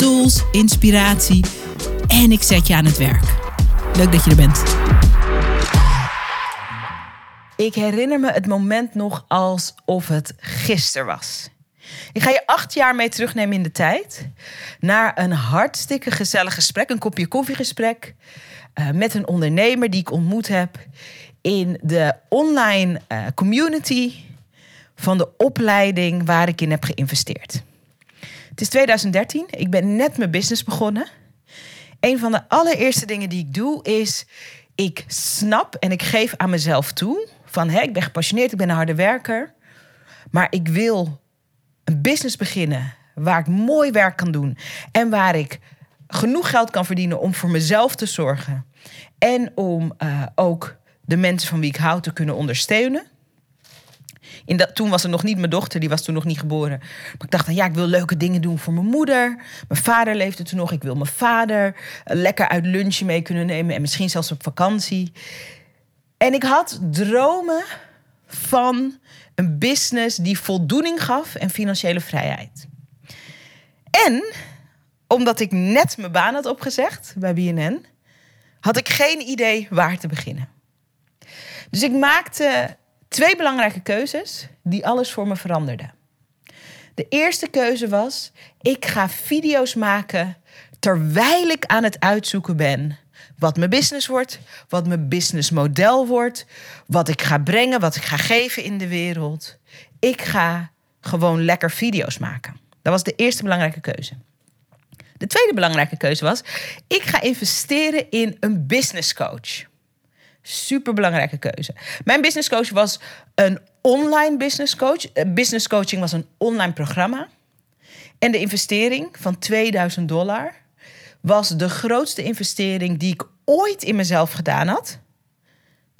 tools, inspiratie en ik zet je aan het werk. Leuk dat je er bent. Ik herinner me het moment nog alsof het gisteren was. Ik ga je acht jaar mee terugnemen in de tijd. Naar een hartstikke gezellig gesprek, een kopje koffiegesprek. Uh, met een ondernemer die ik ontmoet heb in de online uh, community van de opleiding waar ik in heb geïnvesteerd. Het is 2013, ik ben net mijn business begonnen. Een van de allereerste dingen die ik doe is, ik snap en ik geef aan mezelf toe van hè, ik ben gepassioneerd, ik ben een harde werker, maar ik wil een business beginnen waar ik mooi werk kan doen en waar ik genoeg geld kan verdienen om voor mezelf te zorgen en om uh, ook de mensen van wie ik hou te kunnen ondersteunen. Dat, toen was er nog niet mijn dochter, die was toen nog niet geboren. Maar ik dacht, dan, ja, ik wil leuke dingen doen voor mijn moeder. Mijn vader leefde toen nog. Ik wil mijn vader lekker uit lunchen mee kunnen nemen. En misschien zelfs op vakantie. En ik had dromen van een business die voldoening gaf en financiële vrijheid. En omdat ik net mijn baan had opgezegd bij BNN, had ik geen idee waar te beginnen. Dus ik maakte twee belangrijke keuzes die alles voor me veranderden. De eerste keuze was: ik ga video's maken terwijl ik aan het uitzoeken ben wat mijn business wordt, wat mijn businessmodel wordt, wat ik ga brengen, wat ik ga geven in de wereld. Ik ga gewoon lekker video's maken. Dat was de eerste belangrijke keuze. De tweede belangrijke keuze was: ik ga investeren in een business coach. Super belangrijke keuze. Mijn business coach was een online business coach. Eh, business coaching was een online programma. En de investering van 2000 dollar was de grootste investering die ik ooit in mezelf gedaan had.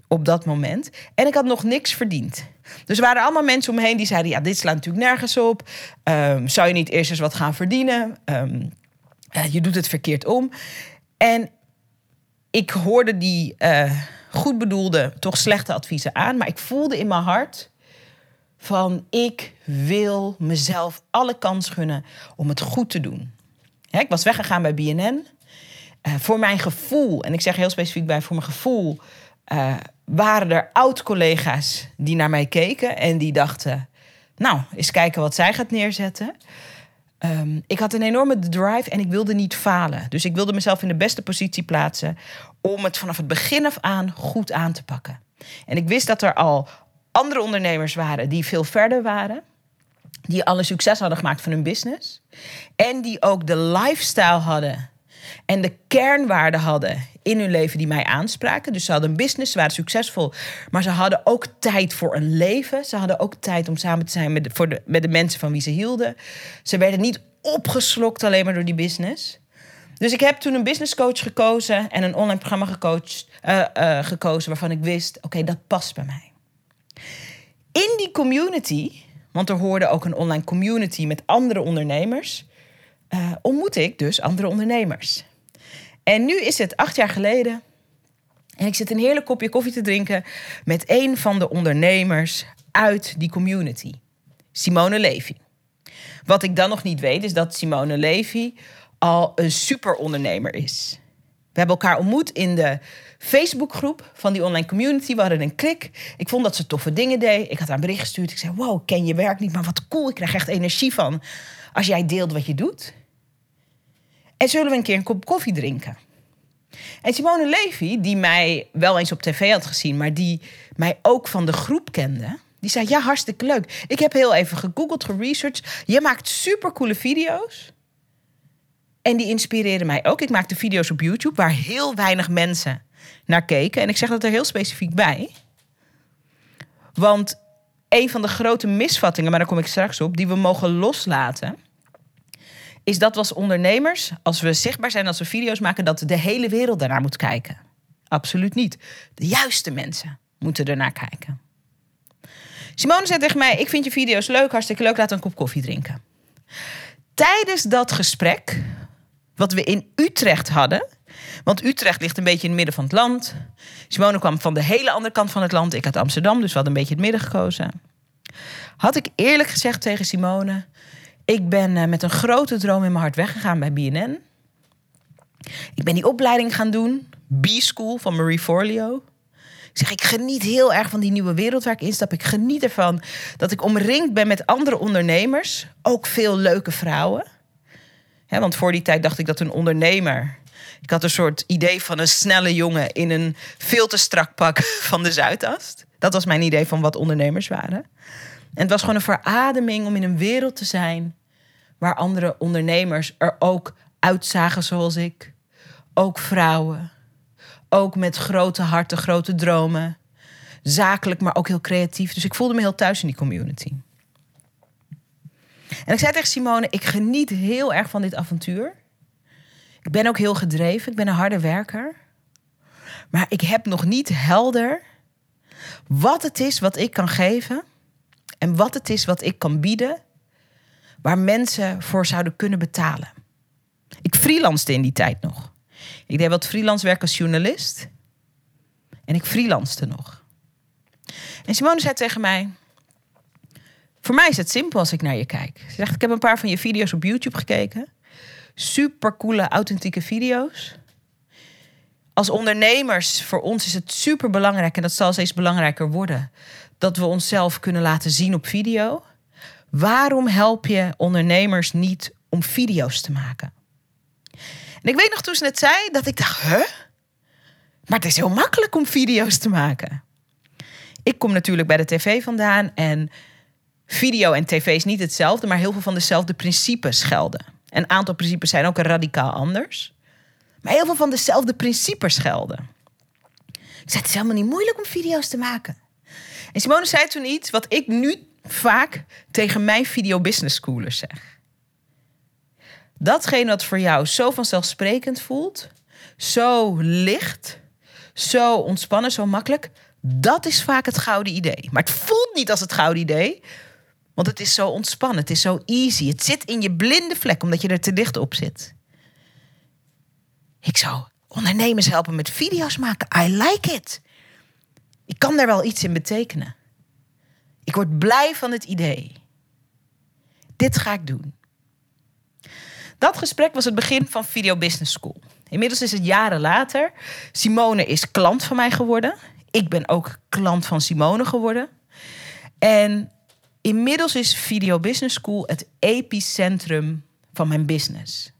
Op dat moment. En ik had nog niks verdiend. Dus er waren allemaal mensen om me die zeiden: Ja, dit slaat natuurlijk nergens op. Um, zou je niet eerst eens wat gaan verdienen? Um, je doet het verkeerd om. En ik hoorde die. Uh, goed bedoelde, toch slechte adviezen aan. Maar ik voelde in mijn hart van ik wil mezelf alle kans gunnen om het goed te doen. ik was weggegaan bij BNN. Uh, voor mijn gevoel, en ik zeg heel specifiek bij voor mijn gevoel, uh, waren er oud-collega's die naar mij keken en die dachten: Nou, eens kijken wat zij gaat neerzetten. Um, ik had een enorme drive en ik wilde niet falen. Dus ik wilde mezelf in de beste positie plaatsen om het vanaf het begin af aan goed aan te pakken. En ik wist dat er al andere ondernemers waren die veel verder waren. Die alle succes hadden gemaakt van hun business. En die ook de lifestyle hadden en de kernwaarden hadden in hun leven die mij aanspraken. Dus ze hadden een business, ze waren succesvol, maar ze hadden ook tijd voor een leven. Ze hadden ook tijd om samen te zijn met de, voor de, met de mensen van wie ze hielden. Ze werden niet opgeslokt alleen maar door die business. Dus ik heb toen een business coach gekozen en een online programma uh, uh, gekozen waarvan ik wist: oké, dat past bij mij. In die community, want er hoorde ook een online community met andere ondernemers, uh, ontmoet ik dus andere ondernemers. En nu is het acht jaar geleden. En ik zit een heerlijk kopje koffie te drinken met een van de ondernemers uit die community, Simone Levy. Wat ik dan nog niet weet, is dat Simone Levy al een super ondernemer is. We hebben elkaar ontmoet in de Facebookgroep van die online community. We hadden een klik. Ik vond dat ze toffe dingen deed. Ik had haar een bericht gestuurd. Ik zei: Wow, ken je werk niet, maar wat cool. Ik krijg echt energie van als jij deelt wat je doet. En zullen we een keer een kop koffie drinken? En Simone Levy, die mij wel eens op tv had gezien, maar die mij ook van de groep kende, die zei: Ja, hartstikke leuk. Ik heb heel even gegoogeld, geresearched. Je maakt supercoole video's. En die inspireerden mij ook. Ik maakte video's op YouTube waar heel weinig mensen naar keken. En ik zeg dat er heel specifiek bij. Want een van de grote misvattingen, maar daar kom ik straks op, die we mogen loslaten, is dat we als ondernemers, als we zichtbaar zijn, als we video's maken, dat de hele wereld daarnaar moet kijken. Absoluut niet. De juiste mensen moeten ernaar kijken. Simone zei tegen mij: Ik vind je video's leuk, hartstikke leuk, laat een kop koffie drinken. Tijdens dat gesprek, wat we in Utrecht hadden, want Utrecht ligt een beetje in het midden van het land. Simone kwam van de hele andere kant van het land. Ik uit Amsterdam, dus we hadden een beetje het midden gekozen. Had ik eerlijk gezegd tegen Simone: Ik ben eh, met een grote droom in mijn hart weggegaan bij BNN. Ik ben die opleiding gaan doen, B-School van Marie Forleo. Ik zeg, ik geniet heel erg van die nieuwe wereld waar ik instap. Ik geniet ervan dat ik omringd ben met andere ondernemers. Ook veel leuke vrouwen. Want voor die tijd dacht ik dat een ondernemer ik had een soort idee van een snelle jongen in een veel te strak pak van de Zuidast. Dat was mijn idee van wat ondernemers waren. En het was gewoon een verademing om in een wereld te zijn waar andere ondernemers er ook uitzagen zoals ik. Ook vrouwen. Ook met grote harten, grote dromen. Zakelijk, maar ook heel creatief. Dus ik voelde me heel thuis in die community. En ik zei tegen Simone: Ik geniet heel erg van dit avontuur. Ik ben ook heel gedreven. Ik ben een harde werker. Maar ik heb nog niet helder wat het is wat ik kan geven. En wat het is wat ik kan bieden. Waar mensen voor zouden kunnen betalen. Ik freelancede in die tijd nog. Ik deed wat freelance werk als journalist. En ik freelancede nog. En Simone zei tegen mij: Voor mij is het simpel als ik naar je kijk. Ze zegt: Ik heb een paar van je video's op YouTube gekeken super coole, authentieke video's. Als ondernemers, voor ons is het super belangrijk, en dat zal steeds belangrijker worden, dat we onszelf kunnen laten zien op video. Waarom help je ondernemers niet om video's te maken? En ik weet nog toen ze het zei, dat ik dacht, huh? Maar het is heel makkelijk om video's te maken. Ik kom natuurlijk bij de tv vandaan en video en tv is niet hetzelfde, maar heel veel van dezelfde principes gelden. Een aantal principes zijn ook radicaal anders. Maar heel veel van dezelfde principes gelden. Ik zei, het is helemaal niet moeilijk om video's te maken. En Simone zei toen iets wat ik nu vaak tegen mijn video business schoolers zeg. Datgene wat voor jou zo vanzelfsprekend voelt, zo licht, zo ontspannen, zo makkelijk, dat is vaak het gouden idee. Maar het voelt niet als het gouden idee, want het is zo ontspannen, het is zo easy. Het zit in je blinde vlek omdat je er te dicht op zit. Ik zou ondernemers helpen met video's maken. I like it. Ik kan daar wel iets in betekenen. Ik word blij van het idee. Dit ga ik doen. Dat gesprek was het begin van Video Business School. Inmiddels is het jaren later. Simone is klant van mij geworden. Ik ben ook klant van Simone geworden. En Inmiddels is Video Business School het epicentrum van mijn business.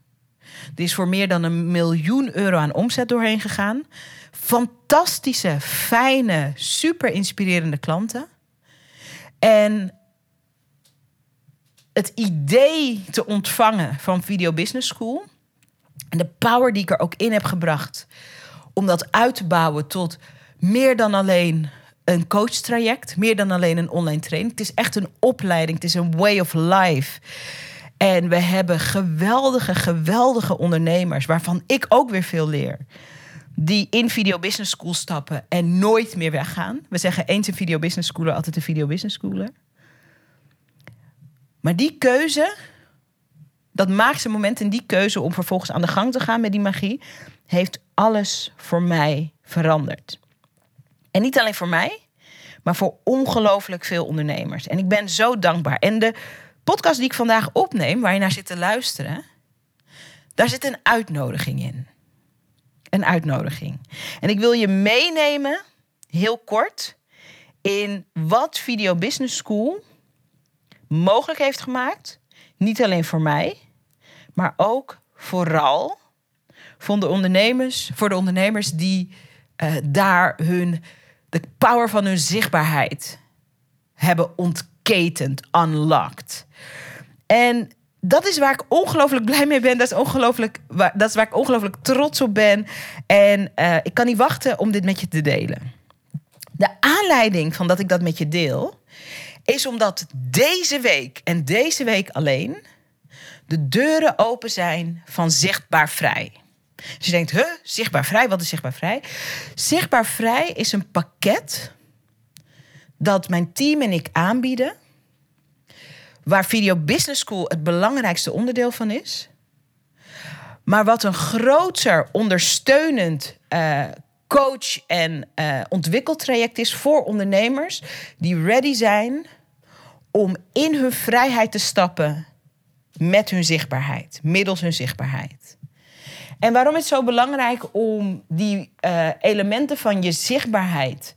Er is voor meer dan een miljoen euro aan omzet doorheen gegaan. Fantastische, fijne, super inspirerende klanten. En het idee te ontvangen van Video Business School en de power die ik er ook in heb gebracht om dat uit te bouwen tot meer dan alleen een coachtraject, meer dan alleen een online training. Het is echt een opleiding, het is een way of life. En we hebben geweldige, geweldige ondernemers, waarvan ik ook weer veel leer. Die in Video Business School stappen en nooit meer weggaan. We zeggen eens een Video Business Schooler, altijd een Video Business Schooler. Maar die keuze, dat maakste moment en die keuze om vervolgens aan de gang te gaan met die magie, heeft alles voor mij veranderd. En niet alleen voor mij, maar voor ongelooflijk veel ondernemers. En ik ben zo dankbaar. En de podcast die ik vandaag opneem, waar je naar zit te luisteren, daar zit een uitnodiging in. Een uitnodiging. En ik wil je meenemen, heel kort, in wat Video Business School mogelijk heeft gemaakt. Niet alleen voor mij, maar ook vooral voor de ondernemers, voor de ondernemers die uh, daar hun de power van hun zichtbaarheid hebben ontketend, unlocked. En dat is waar ik ongelooflijk blij mee ben. Dat is, ongelooflijk, dat is waar ik ongelooflijk trots op ben. En uh, ik kan niet wachten om dit met je te delen. De aanleiding van dat ik dat met je deel, is omdat deze week en deze week alleen de deuren open zijn van zichtbaar vrij. Dus je denkt, huh, zichtbaar vrij, wat is zichtbaar vrij? Zichtbaar vrij is een pakket dat mijn team en ik aanbieden, waar Video Business School het belangrijkste onderdeel van is. Maar wat een groter ondersteunend uh, coach- en uh, ontwikkeltraject is voor ondernemers die ready zijn om in hun vrijheid te stappen met hun zichtbaarheid, middels hun zichtbaarheid. En waarom is het zo belangrijk om die uh, elementen van je zichtbaarheid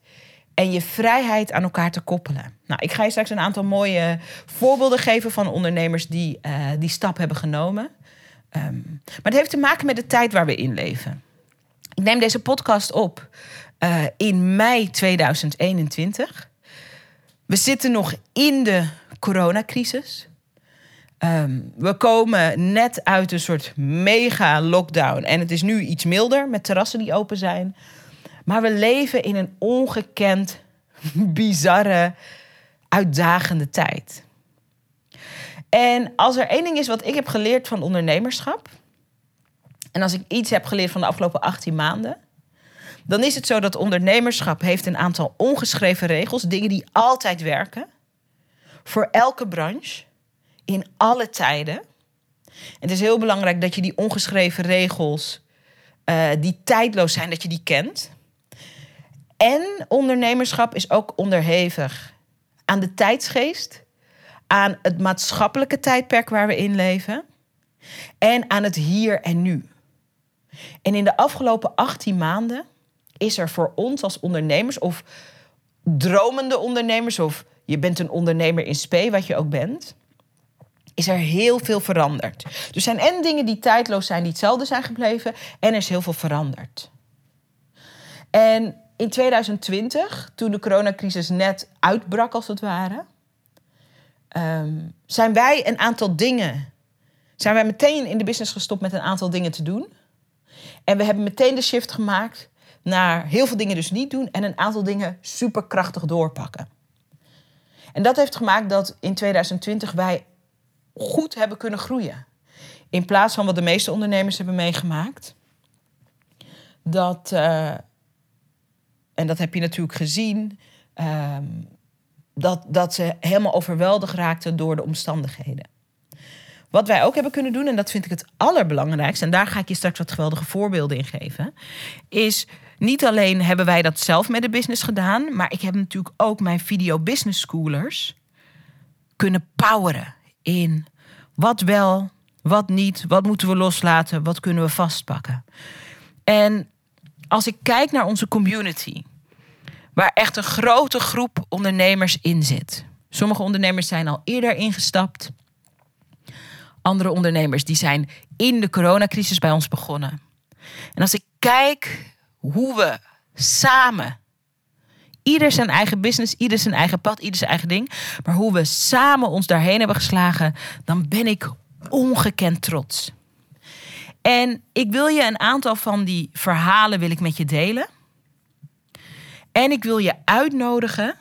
en je vrijheid aan elkaar te koppelen? Nou, ik ga je straks een aantal mooie voorbeelden geven van ondernemers die uh, die stap hebben genomen. Um, maar het heeft te maken met de tijd waar we in leven. Ik neem deze podcast op uh, in mei 2021. We zitten nog in de coronacrisis. Um, we komen net uit een soort mega lockdown. En het is nu iets milder met terrassen die open zijn. Maar we leven in een ongekend, bizarre, uitdagende tijd. En als er één ding is wat ik heb geleerd van ondernemerschap. En als ik iets heb geleerd van de afgelopen 18 maanden. Dan is het zo dat ondernemerschap heeft een aantal ongeschreven regels. Dingen die altijd werken. Voor elke branche in alle tijden. En het is heel belangrijk dat je die ongeschreven regels, uh, die tijdloos zijn, dat je die kent. En ondernemerschap is ook onderhevig aan de tijdsgeest, aan het maatschappelijke tijdperk waar we in leven en aan het hier en nu. En in de afgelopen 18 maanden is er voor ons als ondernemers of dromende ondernemers of je bent een ondernemer in spe, wat je ook bent, is er heel veel veranderd. Er zijn en dingen die tijdloos zijn, die hetzelfde zijn gebleven, en er is heel veel veranderd. En in 2020, toen de coronacrisis net uitbrak, als het ware, um, zijn wij een aantal dingen. Zijn wij meteen in de business gestopt met een aantal dingen te doen. En we hebben meteen de shift gemaakt naar heel veel dingen dus niet doen en een aantal dingen superkrachtig doorpakken. En dat heeft gemaakt dat in 2020 wij goed hebben kunnen groeien. In plaats van wat de meeste ondernemers hebben meegemaakt. Dat, uh, en dat heb je natuurlijk gezien, uh, dat, dat ze helemaal overweldigd raakten door de omstandigheden. Wat wij ook hebben kunnen doen, en dat vind ik het allerbelangrijkste, en daar ga ik je straks wat geweldige voorbeelden in geven, is niet alleen hebben wij dat zelf met de business gedaan, maar ik heb natuurlijk ook mijn video business schoolers kunnen poweren in wat wel, wat niet, wat moeten we loslaten, wat kunnen we vastpakken. En als ik kijk naar onze community, waar echt een grote groep ondernemers in zit. Sommige ondernemers zijn al eerder ingestapt. Andere ondernemers die zijn in de coronacrisis bij ons begonnen. En als ik kijk hoe we samen Ieder zijn eigen business, ieder zijn eigen pad, ieder zijn eigen ding. Maar hoe we samen ons daarheen hebben geslagen, dan ben ik ongekend trots. En ik wil je een aantal van die verhalen wil ik met je delen. En ik wil je uitnodigen,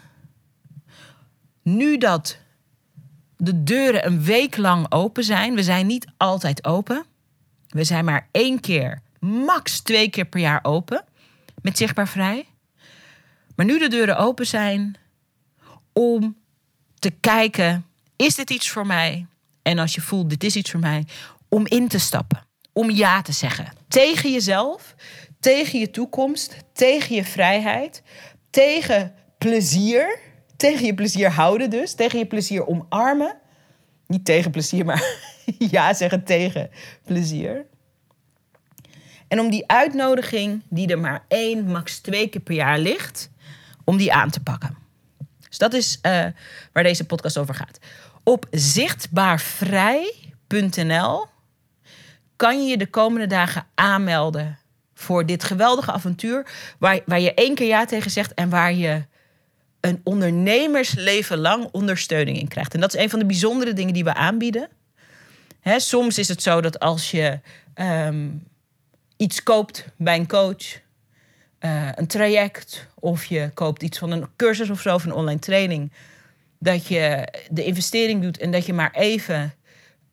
nu dat de deuren een week lang open zijn, we zijn niet altijd open. We zijn maar één keer, max twee keer per jaar open met zichtbaar vrij. Maar nu de deuren open zijn om te kijken, is dit iets voor mij? En als je voelt, dit is iets voor mij, om in te stappen. Om ja te zeggen. Tegen jezelf, tegen je toekomst, tegen je vrijheid, tegen plezier. Tegen je plezier houden dus. Tegen je plezier omarmen. Niet tegen plezier, maar ja zeggen tegen plezier. En om die uitnodiging, die er maar één, max twee keer per jaar ligt, om die aan te pakken. Dus dat is uh, waar deze podcast over gaat. Op zichtbaarvrij.nl kan je je de komende dagen aanmelden voor dit geweldige avontuur. Waar, waar je één keer ja tegen zegt en waar je een ondernemersleven lang ondersteuning in krijgt. En dat is een van de bijzondere dingen die we aanbieden. Soms is het zo dat als je um, iets koopt bij een coach uh, een traject of je koopt iets van een cursus of zo, of een online training, dat je de investering doet en dat je maar even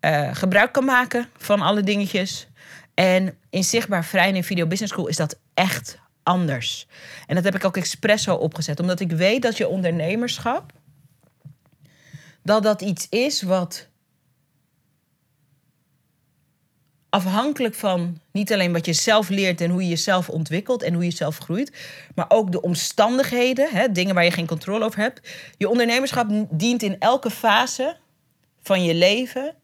eh, gebruik kan maken van alle dingetjes. En in Zichtbaar Vrij en in Video Business School is dat echt anders. En dat heb ik ook expres zo opgezet. Omdat ik weet dat je ondernemerschap... dat dat iets is wat afhankelijk van niet alleen wat je zelf leert en hoe je jezelf ontwikkelt en hoe je zelf groeit, maar ook de omstandigheden, hè, dingen waar je geen controle over hebt. Je ondernemerschap dient in elke fase van je leven,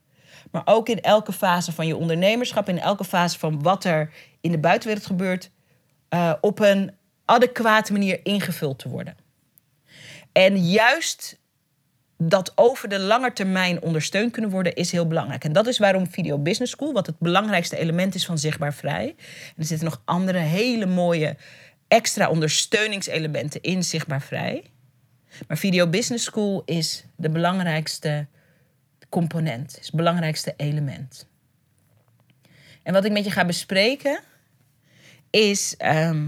maar ook in elke fase van je ondernemerschap, in elke fase van wat er in de buitenwereld gebeurt, uh, op een adequate manier ingevuld te worden. En juist dat over de lange termijn ondersteund kunnen worden, is heel belangrijk. En dat is waarom Video Business School, wat het belangrijkste element is van Zichtbaar Vrij. Er zitten nog andere hele mooie extra ondersteuningselementen in Zichtbaar Vrij. Maar Video Business School is de belangrijkste component, is het belangrijkste element. En wat ik met je ga bespreken, is ehm,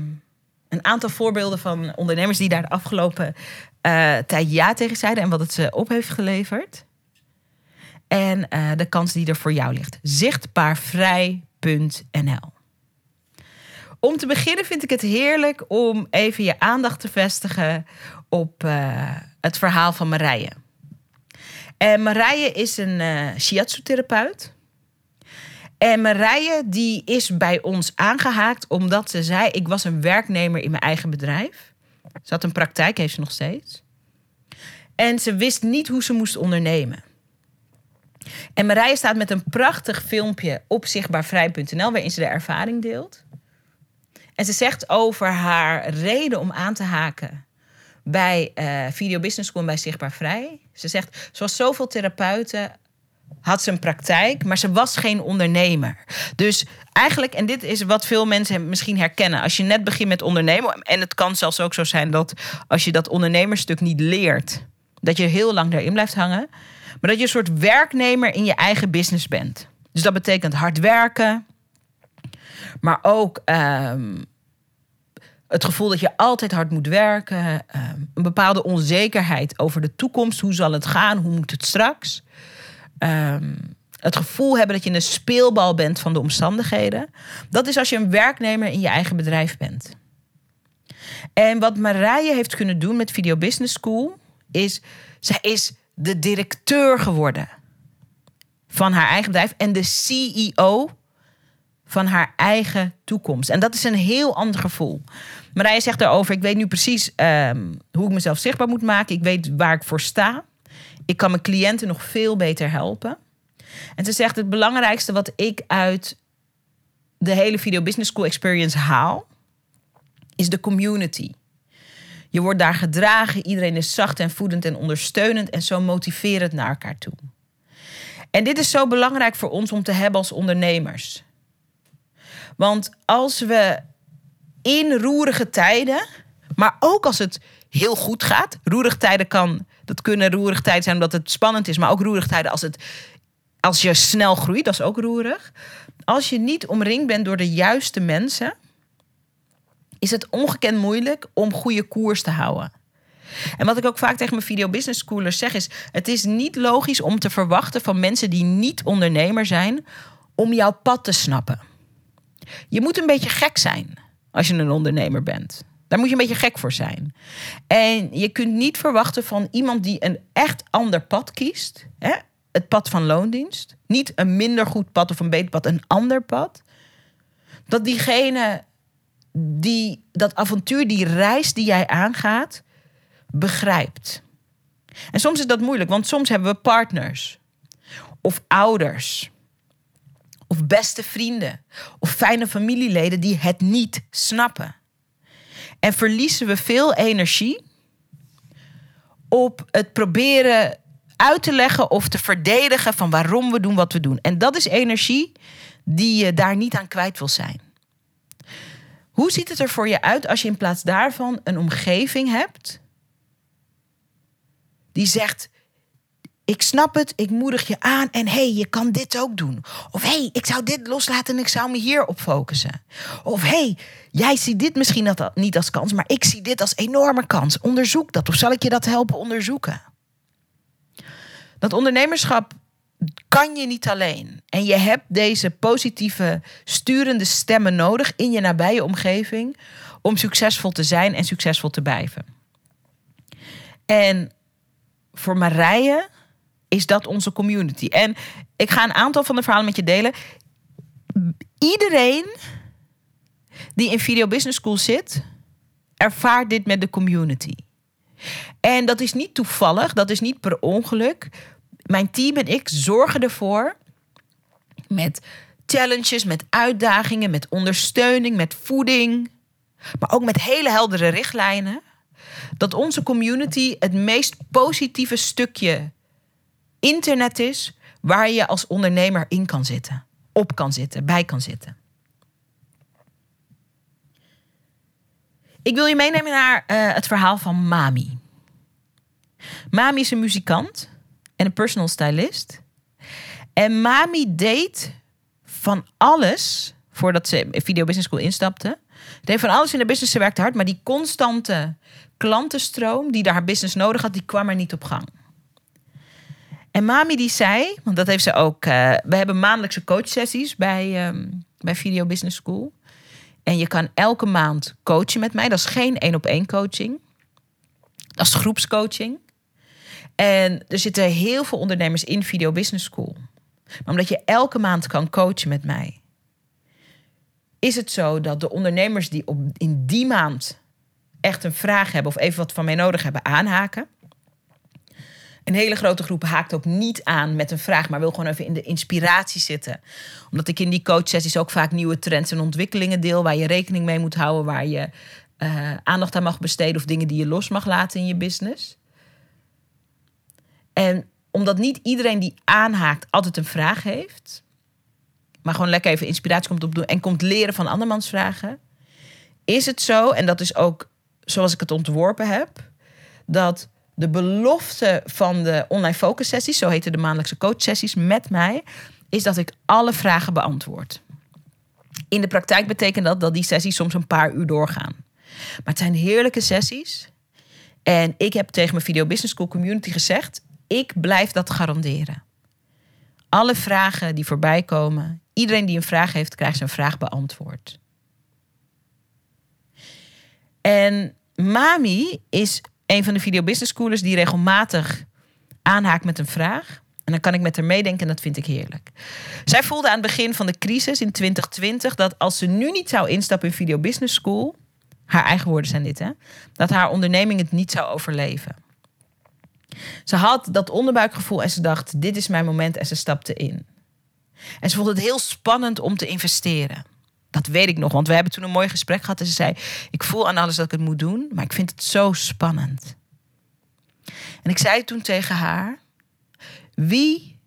een aantal voorbeelden van ondernemers die daar de afgelopen uh, tijd ja tegen zeiden en wat het ze op heeft geleverd. En uh, de kans die er voor jou ligt. Zichtbaarvrij.nl. Om te beginnen vind ik het heerlijk om even je aandacht te vestigen op uh, het verhaal van Marije. En Marije is een shiatsu-therapeut. En Marije die is bij ons aangehaakt omdat ze zei: ik was een werknemer in mijn eigen bedrijf. Ze had een praktijk, heeft ze nog steeds. En ze wist niet hoe ze moest ondernemen. En Marije staat met een prachtig filmpje op zichtbaarvrij.nl waarin ze de ervaring deelt. En ze zegt over haar reden om aan te haken bij uh, Video Business School en bij Zichtbaar Vrij. Ze zegt, zoals zoveel therapeuten had ze een praktijk, maar ze was geen ondernemer. Dus eigenlijk, en dit is wat veel mensen misschien herkennen, als je net begint met ondernemen, en het kan zelfs ook zo zijn dat als je dat ondernemerstuk niet leert, dat je heel lang daarin blijft hangen, maar dat je een soort werknemer in je eigen business bent. Dus dat betekent hard werken, maar ook ehm, het gevoel dat je altijd hard moet werken, ehm, een bepaalde onzekerheid over de toekomst, hoe zal het gaan, hoe moet het straks. Ehm, het gevoel hebben dat je een speelbal bent van de omstandigheden. Dat is als je een werknemer in je eigen bedrijf bent. En wat Marije heeft kunnen doen met Video Business School is, zij is de directeur geworden van haar eigen bedrijf en de CEO van haar eigen toekomst. En dat is een heel ander gevoel. Marije zegt daarover: Ik weet nu precies ehm, hoe ik mezelf zichtbaar moet maken. Ik weet waar ik voor sta. Ik kan mijn cliënten nog veel beter helpen. En ze zegt: Het belangrijkste wat ik uit de hele Video Business School Experience haal, is de community. Je wordt daar gedragen, iedereen is zacht en voedend en ondersteunend en zo motiverend naar elkaar toe. En dit is zo belangrijk voor ons om te hebben als ondernemers. Want als we in roerige tijden, maar ook als het heel goed gaat, roerige tijden kan dat kunnen roerig tijden zijn omdat het spannend is, maar ook roerig tijden als, het, als je snel groeit, dat is ook roerig. Als je niet omringd bent door de juiste mensen, is het ongekend moeilijk om goede koers te houden. En wat ik ook vaak tegen mijn video business schoolers zeg is: het is niet logisch om te verwachten van mensen die niet ondernemer zijn om jouw pad te snappen. Je moet een beetje gek zijn als je een ondernemer bent. Daar moet je een beetje gek voor zijn. En je kunt niet verwachten van iemand die een echt ander pad kiest. Hè? Het pad van loondienst. Niet een minder goed pad of een beter pad, een ander pad. Dat diegene die dat avontuur, die reis die jij aangaat, begrijpt. En soms is dat moeilijk, want soms hebben we partners of ouders of beste vrienden of fijne familieleden die het niet snappen. En verliezen we veel energie op het proberen uit te leggen of te verdedigen van waarom we doen wat we doen. En dat is energie die je daar niet aan kwijt wil zijn. Hoe ziet het er voor je uit als je in plaats daarvan een omgeving hebt die zegt: ik snap het, ik moedig je aan en hey, je kan dit ook doen. Of hey, ik zou dit loslaten en ik zou me hierop focussen. Of hey, jij ziet dit misschien niet als kans, maar ik zie dit als enorme kans. Onderzoek dat of zal ik je dat helpen onderzoeken? Dat ondernemerschap kan je niet alleen. En je hebt deze positieve, sturende stemmen nodig in je nabije omgeving om succesvol te zijn en succesvol te blijven. En voor Marije is dat onze community. En ik ga een aantal van de verhalen met je delen. Iedereen die in Video Business School zit, ervaart dit met de community. En dat is niet toevallig, dat is niet per ongeluk. Mijn team en ik zorgen ervoor met challenges, met uitdagingen, met ondersteuning, met voeding, maar ook met hele heldere richtlijnen, dat onze community het meest positieve stukje internet is waar je als ondernemer in kan zitten, op kan zitten, bij kan zitten. Ik wil je meenemen naar uh, het verhaal van Mami. Mami is een muzikant en een personal stylist. En Mami deed van alles voordat ze Video Business School instapte. Deed van alles in de business. Ze werkte hard, maar die constante klantenstroom die haar business nodig had, die kwam er niet op gang. En Mami die zei, want dat heeft ze ook. Uh, we hebben maandelijkse coachsessies bij, um, bij Video Business School. En je kan elke maand coachen met mij. Dat is geen één op één coaching. Dat is groepscoaching. En er zitten heel veel ondernemers in Video Business School. Maar omdat je elke maand kan coachen met mij, is het zo dat de ondernemers die op, in die maand echt een vraag hebben of even wat van mij nodig hebben, aanhaken. Een hele grote groep haakt ook niet aan met een vraag, maar wil gewoon even in de inspiratie zitten. Omdat ik in die coachsessies ook vaak nieuwe trends en ontwikkelingen deel, waar je rekening mee moet houden, waar je uh, aandacht aan mag besteden of dingen die je los mag laten in je business. En omdat niet iedereen die aanhaakt altijd een vraag heeft, maar gewoon lekker even inspiratie komt opdoen en komt leren van andermans vragen, is het zo, en dat is ook zoals ik het ontworpen heb, dat de belofte van de online focus sessies, zo heten de maandelijkse coach sessies met mij, is dat ik alle vragen beantwoord. In de praktijk betekent dat dat die sessies soms een paar uur doorgaan. Maar het zijn heerlijke sessies. En ik heb tegen mijn Video Business School community gezegd: ik blijf dat garanderen. Alle vragen die voorbij komen, iedereen die een vraag heeft, krijgt zijn vraag beantwoord. En Mami is een van de Video Business Schoolers die regelmatig aanhaakt met een vraag. En dan kan ik met haar meedenken en dat vind ik heerlijk. Zij voelde aan het begin van de crisis in 2020 dat als ze nu niet zou instappen in Video Business School, haar eigen woorden zijn dit, hè, dat haar onderneming het niet zou overleven. Ze had dat onderbuikgevoel en ze dacht: dit is mijn moment en ze stapte in. En ze vond het heel spannend om te investeren. Dat weet ik nog, want we hebben toen een mooi gesprek gehad. En ze zei: Ik voel aan alles dat ik het moet doen, maar ik vind het zo spannend. En ik zei toen tegen haar: Wie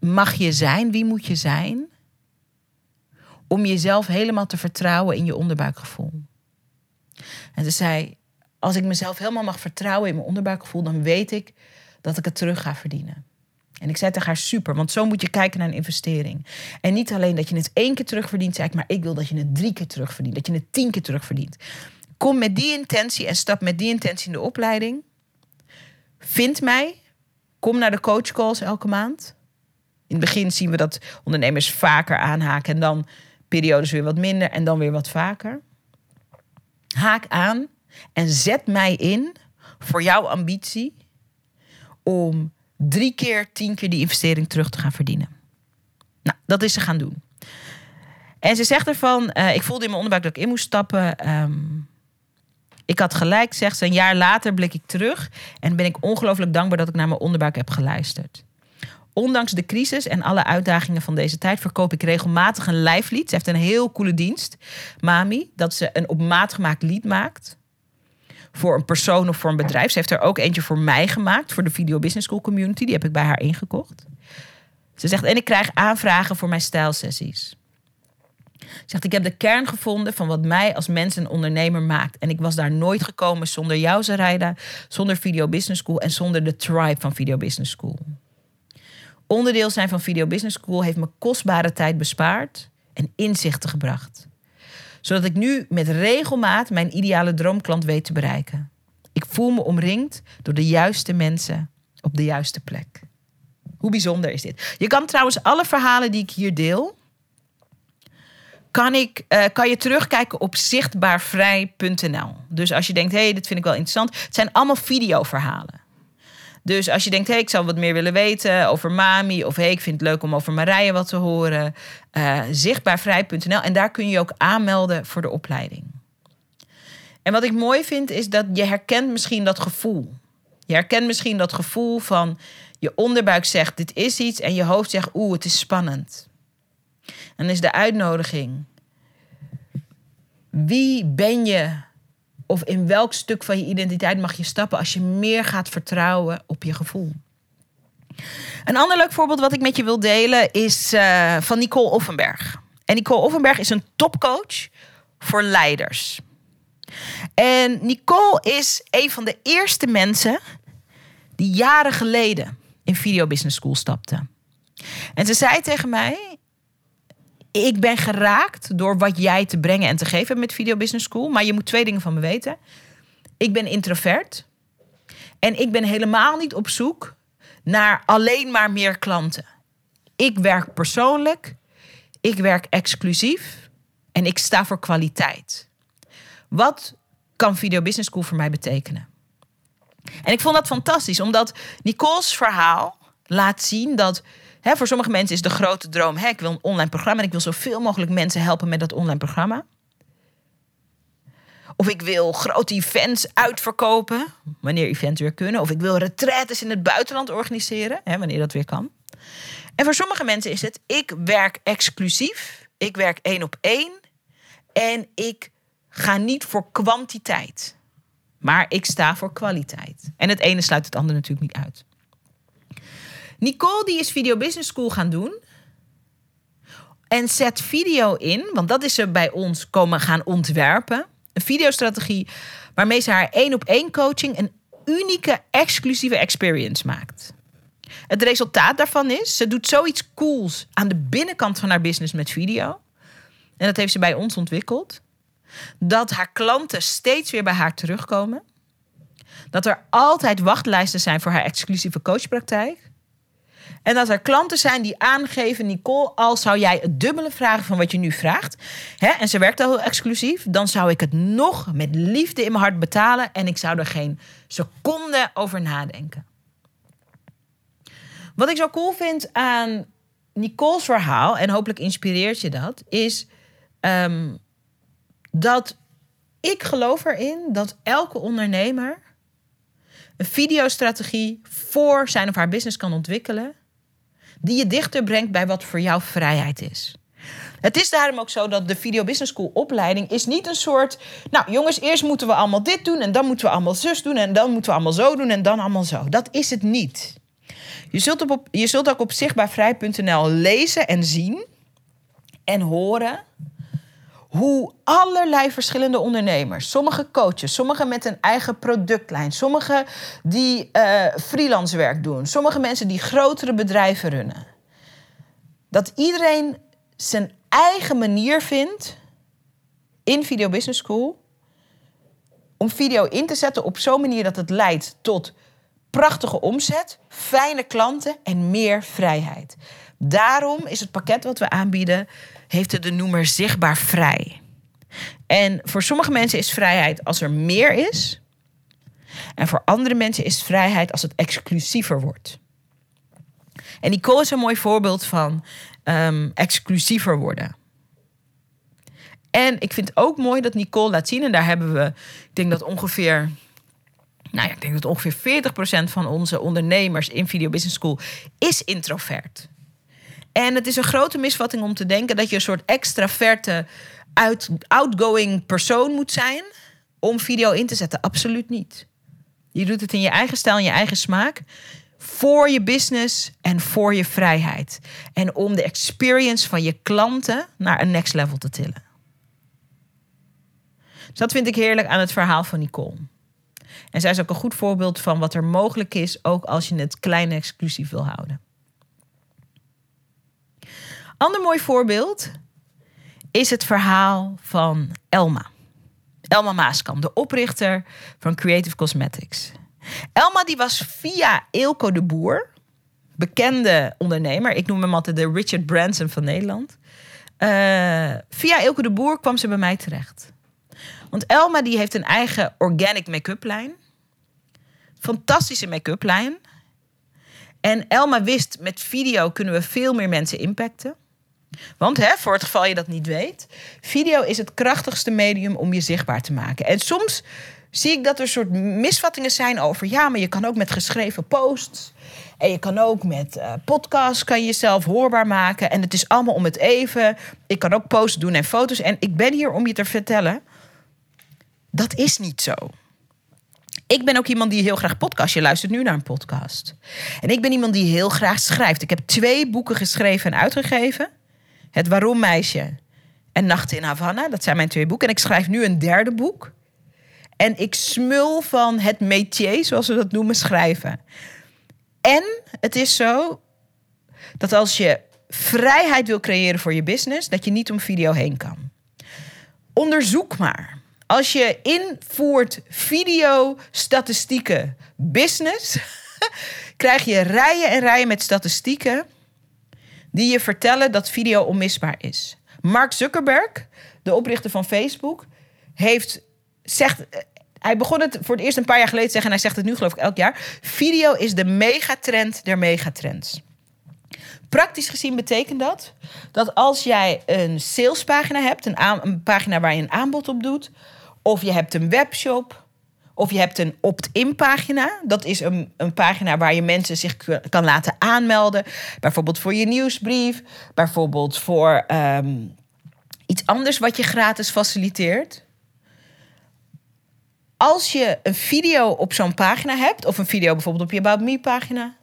mag je zijn? Wie moet je zijn? Om jezelf helemaal te vertrouwen in je onderbuikgevoel. En ze zei: Als ik mezelf helemaal mag vertrouwen in mijn onderbuikgevoel, dan weet ik dat ik het terug ga verdienen. En ik zei tegen haar super, want zo moet je kijken naar een investering. En niet alleen dat je het één keer terugverdient, zei ik, maar ik wil dat je het drie keer terugverdient, dat je het tien keer terugverdient. Kom met die intentie en stap met die intentie in de opleiding. Vind mij. Kom naar de coachcalls elke maand. In het begin zien we dat ondernemers vaker aanhaken en dan periodes weer wat minder en dan weer wat vaker. Haak aan en zet mij in voor jouw ambitie om drie keer, tien keer die investering terug te gaan verdienen. Nou, dat is ze gaan doen. En ze zegt ervan, uh, ik voelde in mijn onderbuik dat ik in moest stappen. Um, ik had gelijk, zegt ze. Een jaar later blik ik terug en ben ik ongelooflijk dankbaar dat ik naar mijn onderbuik heb geluisterd. Ondanks de crisis en alle uitdagingen van deze tijd verkoop ik regelmatig een live lead. Ze heeft een heel coole dienst, Mami, dat ze een op maat gemaakt lied maakt voor een persoon of voor een bedrijf. Ze heeft er ook eentje voor mij gemaakt, voor de Video Business School community. Die heb ik bij haar ingekocht. Ze zegt, en ik krijg aanvragen voor mijn stijlsessies. Ze zegt, ik heb de kern gevonden van wat mij als mens en ondernemer maakt. En ik was daar nooit gekomen zonder jou, Zaraida, zonder Video Business School en zonder de tribe van Video Business School. Onderdeel zijn van Video Business School heeft me kostbare tijd bespaard en inzichten gebracht zodat ik nu met regelmaat mijn ideale droomklant weet te bereiken. Ik voel me omringd door de juiste mensen op de juiste plek. Hoe bijzonder is dit? Je kan trouwens alle verhalen die ik hier deel, kan, ik, eh, kan je terugkijken op zichtbaarvrij.nl. Dus als je denkt, hé, hey, dit vind ik wel interessant. Het zijn allemaal videoverhalen. Dus als je denkt, hé, hey, ik zou wat meer willen weten over Mami... of hé, hey, ik vind het leuk om over Marije wat te horen... Uh, zichtbaarvrij.nl en daar kun je ook aanmelden voor de opleiding. En wat ik mooi vind, is dat je herkent misschien dat gevoel. Je herkent misschien dat gevoel van je onderbuik zegt, dit is iets... en je hoofd zegt, oeh, het is spannend. En is de uitnodiging. Wie ben je? Of in welk stuk van je identiteit mag je stappen als je meer gaat vertrouwen op je gevoel? Een ander leuk voorbeeld wat ik met je wil delen is uh, van Nicole Offenberg. En Nicole Offenberg is een topcoach voor leiders. En Nicole is een van de eerste mensen die jaren geleden in Video Business School stapte. En ze zei tegen mij: ik ben geraakt door wat jij te brengen en te geven met Video Business School. Maar je moet twee dingen van me weten. Ik ben introvert. En ik ben helemaal niet op zoek naar alleen maar meer klanten. Ik werk persoonlijk. Ik werk exclusief. En ik sta voor kwaliteit. Wat kan Video Business School voor mij betekenen? En ik vond dat fantastisch, omdat Nicole's verhaal laat zien dat voor sommige mensen is de grote droom: hè, ik wil een online programma en ik wil zoveel mogelijk mensen helpen met dat online programma. Of ik wil grote events uitverkopen, wanneer events weer kunnen. Of ik wil retraites in het buitenland organiseren, hè, wanneer dat weer kan. En voor sommige mensen is het: ik werk exclusief, ik werk één op één en ik ga niet voor kwantiteit, maar ik sta voor kwaliteit. En het ene sluit het andere natuurlijk niet uit. Nicole die is Video Business School gaan doen. En zet video in, want dat is ze bij ons komen gaan ontwerpen. Een videostrategie waarmee ze haar één op één coaching een unieke, exclusieve experience maakt. Het resultaat daarvan is, ze doet zoiets cools aan de binnenkant van haar business met video. En dat heeft ze bij ons ontwikkeld. Dat haar klanten steeds weer bij haar terugkomen. Dat er altijd wachtlijsten zijn voor haar exclusieve coachpraktijk. En dat er klanten zijn die aangeven, Nicole, als zou jij het dubbele vragen van wat je nu vraagt, hè, en ze werkt al heel exclusief, dan zou ik het nog met liefde in mijn hart betalen en ik zou er geen seconde over nadenken. Wat ik zo cool vind aan Nicole's verhaal, en hopelijk inspireert je dat, is um, dat ik geloof erin dat elke ondernemer een videostrategie voor zijn of haar business kan ontwikkelen die je dichter brengt bij wat voor jou vrijheid is. Het is daarom ook zo dat de Video Business School opleiding is niet een soort. Nou, jongens, eerst moeten we allemaal dit doen en dan moeten we allemaal zus doen en dan moeten we allemaal zo doen en dan allemaal zo. Dat is het niet. Je zult, op, je zult ook op zichtbaarvrij.nl lezen en zien en horen hoe allerlei verschillende ondernemers, sommige coaches, sommige met een eigen productlijn, sommige die uh, freelance werk doen, sommige mensen die grotere bedrijven runnen, dat iedereen zijn eigen manier vindt in Video Business School om video in te zetten op zo'n manier dat het leidt tot prachtige omzet, fijne klanten en meer vrijheid. Daarom is het pakket wat we aanbieden heeft het de noemer zichtbaar vrij. En voor sommige mensen is vrijheid als er meer is. En voor andere mensen is vrijheid als het exclusiever wordt. En Nicole is een mooi voorbeeld van um, exclusiever worden. En ik vind het ook mooi dat Nicole laat zien, en daar hebben we, ik denk dat ongeveer, nou ja, ik denk dat ongeveer 40% van onze ondernemers in Video Business School is introvert. En het is een grote misvatting om te denken dat je een soort extraverte, outgoing persoon moet zijn om video in te zetten. Absoluut niet. Je doet het in je eigen stijl, in je eigen smaak. Voor je business en voor je vrijheid. En om de experience van je klanten naar een next level te tillen. Dus dat vind ik heerlijk aan het verhaal van Nicole. En zij is ook een goed voorbeeld van wat er mogelijk is, ook als je het klein exclusief wil houden. Ander mooi voorbeeld is het verhaal van Elma. Elma Maaskam, de oprichter van Creative Cosmetics. Elma die was via Eelco de Boer bekende ondernemer. Ik noem hem altijd de Richard Branson van Nederland. Uh, via Ilke de Boer kwam ze bij mij terecht. Want Elma die heeft een eigen organic make-up lijn. Fantastische make-up lijn. En Elma wist, met video kunnen we veel meer mensen impacten. Want hè, voor het geval je dat niet weet, video is het krachtigste medium om je zichtbaar te maken. En soms zie ik dat er soort misvattingen zijn over ja, maar je kan ook met geschreven posts. En je kan ook met uh, podcasts kan je jezelf hoorbaar maken. En het is allemaal om het even. Ik kan ook posts doen en foto's. En ik ben hier om je te vertellen. Dat is niet zo. Ik ben ook iemand die heel graag podcast. Je luistert nu naar een podcast. En ik ben iemand die heel graag schrijft. Ik heb twee boeken geschreven en uitgegeven. Het Waarom Meisje en Nachten in Havana. Dat zijn mijn twee boeken. En ik schrijf nu een derde boek. En ik smul van het métier, zoals we dat noemen, schrijven. En het is zo dat als je vrijheid wil creëren voor je business, dat je niet om video heen kan. Onderzoek maar. Als je invoert video, statistieken, business, krijg je rijen en rijen met statistieken die je vertellen dat video onmisbaar is. Mark Zuckerberg, de oprichter van Facebook, heeft zegt hij begon het voor het eerst een paar jaar geleden te zeggen en hij zegt het nu geloof ik elk jaar. Video is de megatrend der megatrends. Praktisch gezien betekent dat dat als jij een salespagina hebt, een, een pagina waar je een aanbod op doet, of je hebt een webshop, of je hebt een opt-in pagina. Dat is een, een pagina waar je mensen zich kan laten aanmelden. Bijvoorbeeld voor je nieuwsbrief. Bijvoorbeeld voor ehm, iets anders wat je gratis faciliteert. Als je een video op zo'n pagina hebt, of een video bijvoorbeeld op je About Me pagina.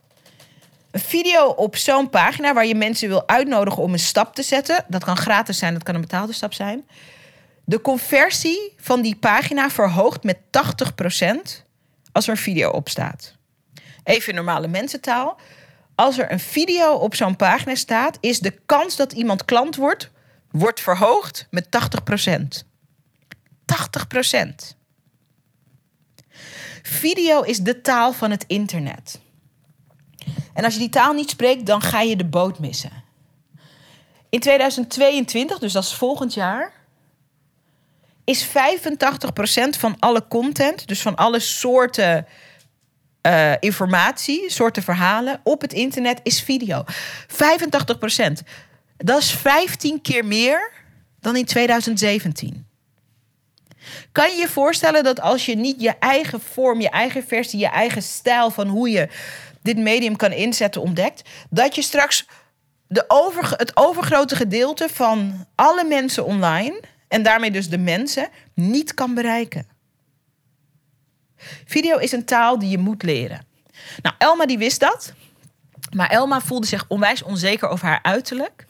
Een video op zo'n pagina waar je mensen wil uitnodigen om een stap te zetten. Dat kan gratis zijn, dat kan een betaalde stap zijn de conversie van die pagina verhoogt met 80% als er een video op staat. Even in normale mensentaal. Als er een video op zo'n pagina staat, is de kans dat iemand klant wordt, wordt verhoogd met 80%. 80%. Video is de taal van het internet. En als je die taal niet spreekt, dan ga je de boot missen. In 2022, dus dat is volgend jaar, is 85% van alle content, dus van alle soorten uh, informatie, soorten verhalen op het internet, is video. 85%. Dat is 15 keer meer dan in 2017. Kan je je voorstellen dat als je niet je eigen vorm, je eigen versie, je eigen stijl van hoe je dit medium kan inzetten ontdekt, dat je straks de over, het overgrote gedeelte van alle mensen online en daarmee dus de mensen niet kan bereiken. Video is een taal die je moet leren. Nou, Elma die wist dat. Maar Elma voelde zich onwijs onzeker over haar uiterlijk.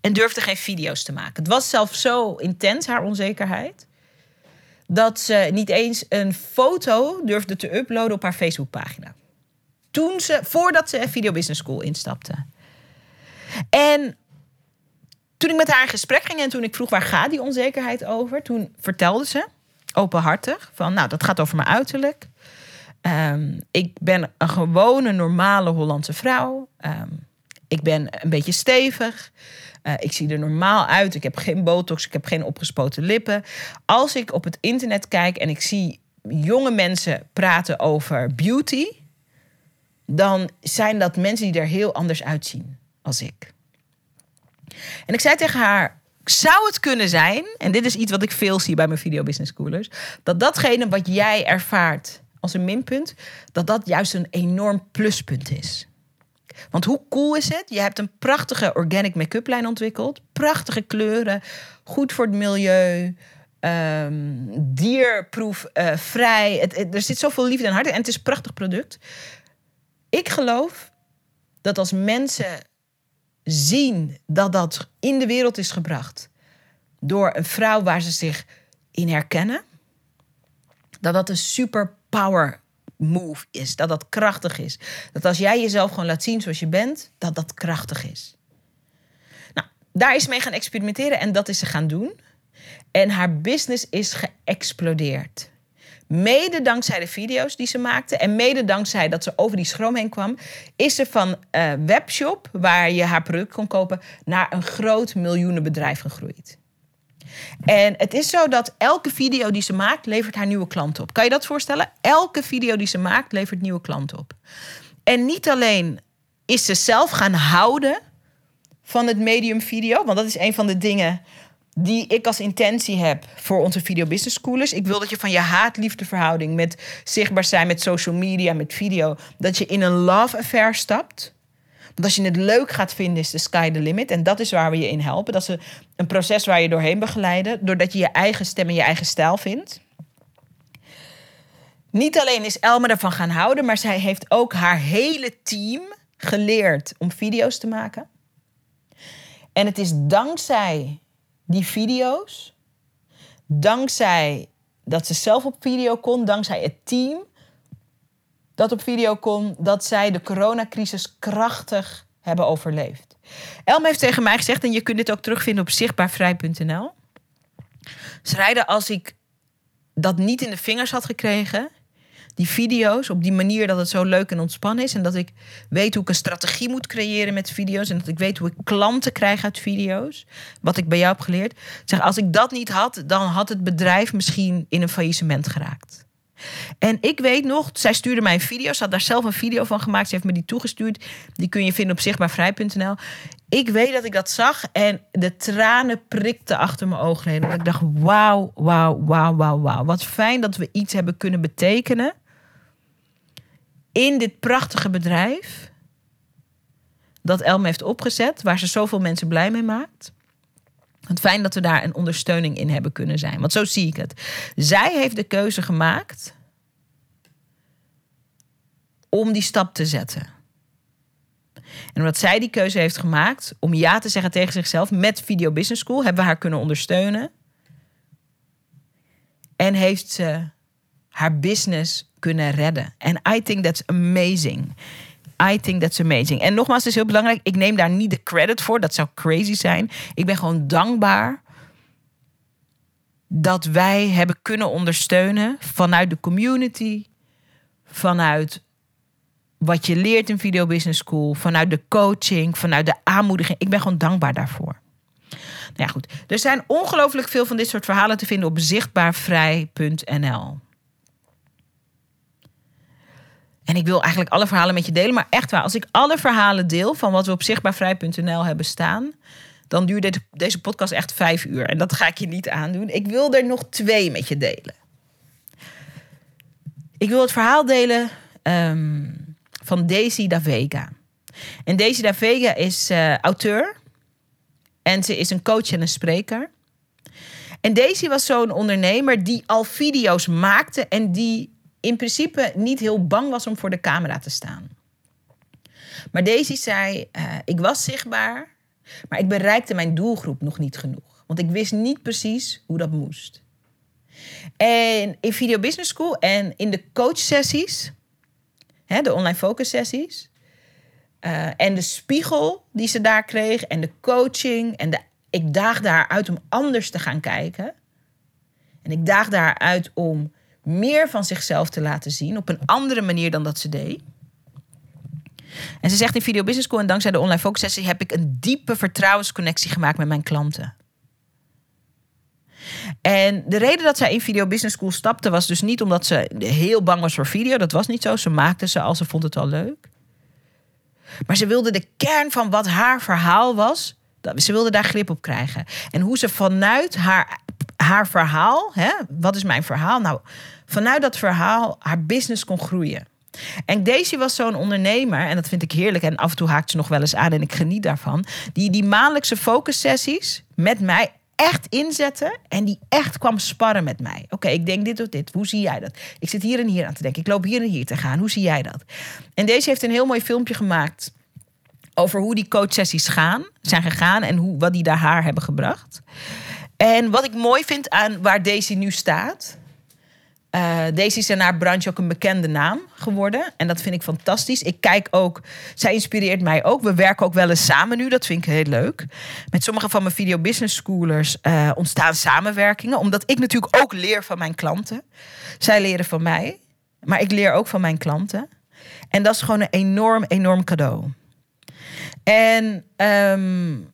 En durfde geen video's te maken. Het was zelfs zo intens, haar onzekerheid. Dat ze niet eens een foto durfde te uploaden op haar Facebookpagina. Toen ze, voordat ze Video Business School instapte. En toen ik met haar in gesprek ging en toen ik vroeg waar gaat die onzekerheid over, toen vertelde ze openhartig van, nou, dat gaat over mijn uiterlijk. Um, ik ben een gewone, normale Hollandse vrouw. Um, ik ben een beetje stevig. Uh, ik zie er normaal uit. Ik heb geen botox. Ik heb geen opgespoten lippen. Als ik op het internet kijk en ik zie jonge mensen praten over beauty, dan zijn dat mensen die er heel anders uitzien als ik. En ik zei tegen haar, zou het kunnen zijn, en dit is iets wat ik veel zie bij mijn video business schoolers, dat datgene wat jij ervaart als een minpunt, dat dat juist een enorm pluspunt is. Want hoe cool is het? Je hebt een prachtige organic make-up lijn ontwikkeld, prachtige kleuren, goed voor het milieu, um, dierproef, uh, vrij. Er zit zoveel liefde en hart en het is een prachtig product. Ik geloof dat als mensen zien dat dat in de wereld is gebracht door een vrouw waar ze zich in herkennen, dat dat een super power move is, dat dat krachtig is. Dat als jij jezelf gewoon laat zien zoals je bent, dat dat krachtig is. Nou, daar is mee gaan experimenteren en dat is ze gaan doen. En haar business is geëxplodeerd. Mede dankzij de video's die ze maakte en mede dankzij dat ze over die schroom heen kwam, is ze van uh, webshop, waar je haar product kon kopen, naar een groot miljoenenbedrijf gegroeid. En het is zo dat elke video die ze maakt, levert haar nieuwe klanten op. Kan je dat voorstellen? Elke video die ze maakt, levert nieuwe klanten op. En niet alleen is ze zelf gaan houden van het medium video, want dat is een van de dingen die ik als intentie heb voor onze video business schoolers. Ik wil dat je van je haat-liefde verhouding met zichtbaar zijn, met social media, met video, dat je in een love affair stapt. Want als je het leuk gaat vinden, is de sky the limit. En dat is waar we je in helpen. Dat is een proces waar je doorheen begeleiden. Doordat je je eigen stem en je eigen stijl vindt. Niet alleen is Elma ervan gaan houden, maar zij heeft ook haar hele team geleerd om video's te maken. En het is dankzij die video's, dankzij dat ze zelf op video kon, dankzij het team dat op video kon, dat zij de coronacrisis krachtig hebben overleefd. Elm heeft tegen mij gezegd, en je kunt dit ook terugvinden op zichtbaarvrij.nl. Schrijden als ik dat niet in de vingers had gekregen, die video's op die manier dat het zo leuk en ontspannen is. En dat ik weet hoe ik een strategie moet creëren met video's. En dat ik weet hoe ik klanten krijg uit video's. Wat ik bij jou heb geleerd. Zeg, als ik dat niet had, dan had het bedrijf misschien in een faillissement geraakt. En ik weet nog, zij stuurde mij een video. Ze had daar zelf een video van gemaakt. Ze heeft me die toegestuurd. Die kun je vinden op zichtbaarvrij.nl. Ik weet dat ik dat zag en de tranen prikten achter mijn ogen heen. Ik dacht, wauw, wauw, wauw, wauw, wauw. Wat fijn dat we iets hebben kunnen betekenen in dit prachtige bedrijf dat Elm heeft opgezet, waar ze zoveel mensen blij mee maakt. Het fijn dat we daar een ondersteuning in hebben kunnen zijn. Want zo zie ik het. Zij heeft de keuze gemaakt om die stap te zetten. En omdat zij die keuze heeft gemaakt om ja te zeggen tegen zichzelf met Video Business School, hebben we haar kunnen ondersteunen. En heeft ze haar business kunnen redden. En I think that's amazing. I think that's amazing. En nogmaals, het is heel belangrijk. Ik neem daar niet de credit voor. Dat zou crazy zijn. Ik ben gewoon dankbaar dat wij hebben kunnen ondersteunen vanuit de community, vanuit wat je leert in Video Business School, vanuit de coaching, vanuit de aanmoediging. Ik ben gewoon dankbaar daarvoor. Nou ja, goed. Er zijn ongelooflijk veel van dit soort verhalen te vinden op zichtbaarvrij.nl. En ik wil eigenlijk alle verhalen met je delen. Maar echt waar, als ik alle verhalen deel van wat we op zichtbaarvrij.nl hebben staan. Dan duurt deze podcast echt vijf uur. En dat ga ik je niet aandoen. Ik wil er nog twee met je delen. Ik wil het verhaal delen ehm, van Daisy da Vega. En Daisy da Vega is uh, auteur. En ze is een coach en een spreker. En Daisy was zo'n ondernemer die al video's maakte en die in principe niet heel bang was om voor de camera te staan. Maar Daisy zei: uh, Ik was zichtbaar, maar ik bereikte mijn doelgroep nog niet genoeg. Want ik wist niet precies hoe dat moest. En in Video Business School en in de coachsessies, de online focus sessies, uh, en de spiegel die ze daar kreeg, en de coaching, en de, ik daagde haar uit om anders te gaan kijken. En ik daagde haar uit om meer van zichzelf te laten zien op een andere manier dan dat ze deed. En ze zegt in Video Business School en dankzij de online focus sessie heb ik een diepe vertrouwensconnectie gemaakt met mijn klanten. En de reden dat zij in Video Business School stapte was dus niet omdat ze heel bang was voor video. Dat was niet zo. Ze maakte ze al, ze vond het al leuk. Maar ze wilde de kern van wat haar verhaal was. Ze wilde daar grip op krijgen. En hoe ze vanuit haar, haar verhaal, hè, wat is mijn verhaal? Nou, vanuit dat verhaal haar business kon groeien. En Daisy was zo'n ondernemer, en dat vind ik heerlijk. En af en toe haakt ze nog wel eens aan en ik geniet daarvan. Die die maandelijkse focussessies met mij echt inzette en die echt kwam sparren met mij. Oké, ik denk dit of dit. Hoe zie jij dat? Ik zit hier en hier aan te denken. Ik loop hier en hier te gaan. Hoe zie jij dat? En deze heeft een heel mooi filmpje gemaakt over hoe die coachsessies gaan, zijn gegaan en hoe, wat die daar haar hebben gebracht. En wat ik mooi vind aan waar Daisy nu staat, Uh, Daisy is in haar branche ook een bekende naam geworden. En dat vind ik fantastisch. Ik kijk ook, zij inspireert mij ook. We werken ook wel eens samen nu, dat vind ik heel leuk. Met sommige van mijn video business schoolers uh, ontstaan samenwerkingen. Omdat ik natuurlijk ook leer van mijn klanten. Zij leren van mij, maar ik leer ook van mijn klanten. En dat is gewoon een enorm, enorm cadeau. En um,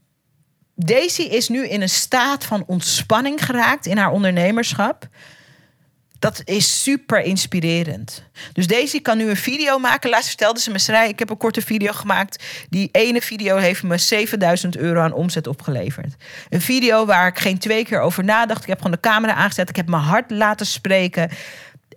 Daisy is nu in een staat van ontspanning geraakt in haar ondernemerschap. Dat is super inspirerend. Dus Daisy kan nu een video maken. Laatst vertelde ze me, ik heb een korte video gemaakt. Die ene video heeft me 7000 euro aan omzet opgeleverd. Een video waar ik geen twee keer over nadacht. Ik heb gewoon de camera aangezet. Ik heb mijn hart laten spreken.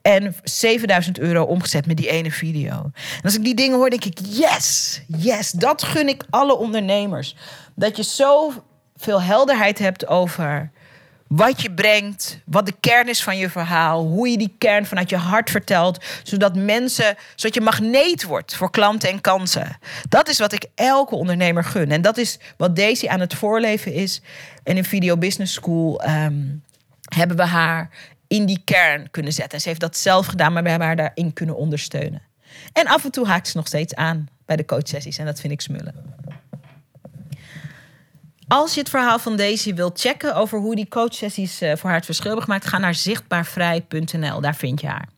En 7000 euro omgezet met die ene video. En als ik die dingen hoor, denk ik: yes, yes, dat gun ik alle ondernemers. Dat je zo veel helderheid hebt over wat je brengt, wat de kern is van je verhaal, hoe je die kern vanuit je hart vertelt, zodat mensen, zodat je magneet wordt voor klanten en kansen. Dat is wat ik elke ondernemer gun. En dat is wat Daisy aan het voorleven is. En in Video Business School ehm, hebben we haar in die kern kunnen zetten. En ze heeft dat zelf gedaan, maar we hebben haar daarin kunnen ondersteunen. En af en toe haakt ze nog steeds aan bij de coachsessies en dat vind ik smullen. Als je het verhaal van Daisy wilt checken over hoe die coachsessies eh, voor haar het verschil hebben ga naar zichtbaarvrij.nl. Daar vind je haar.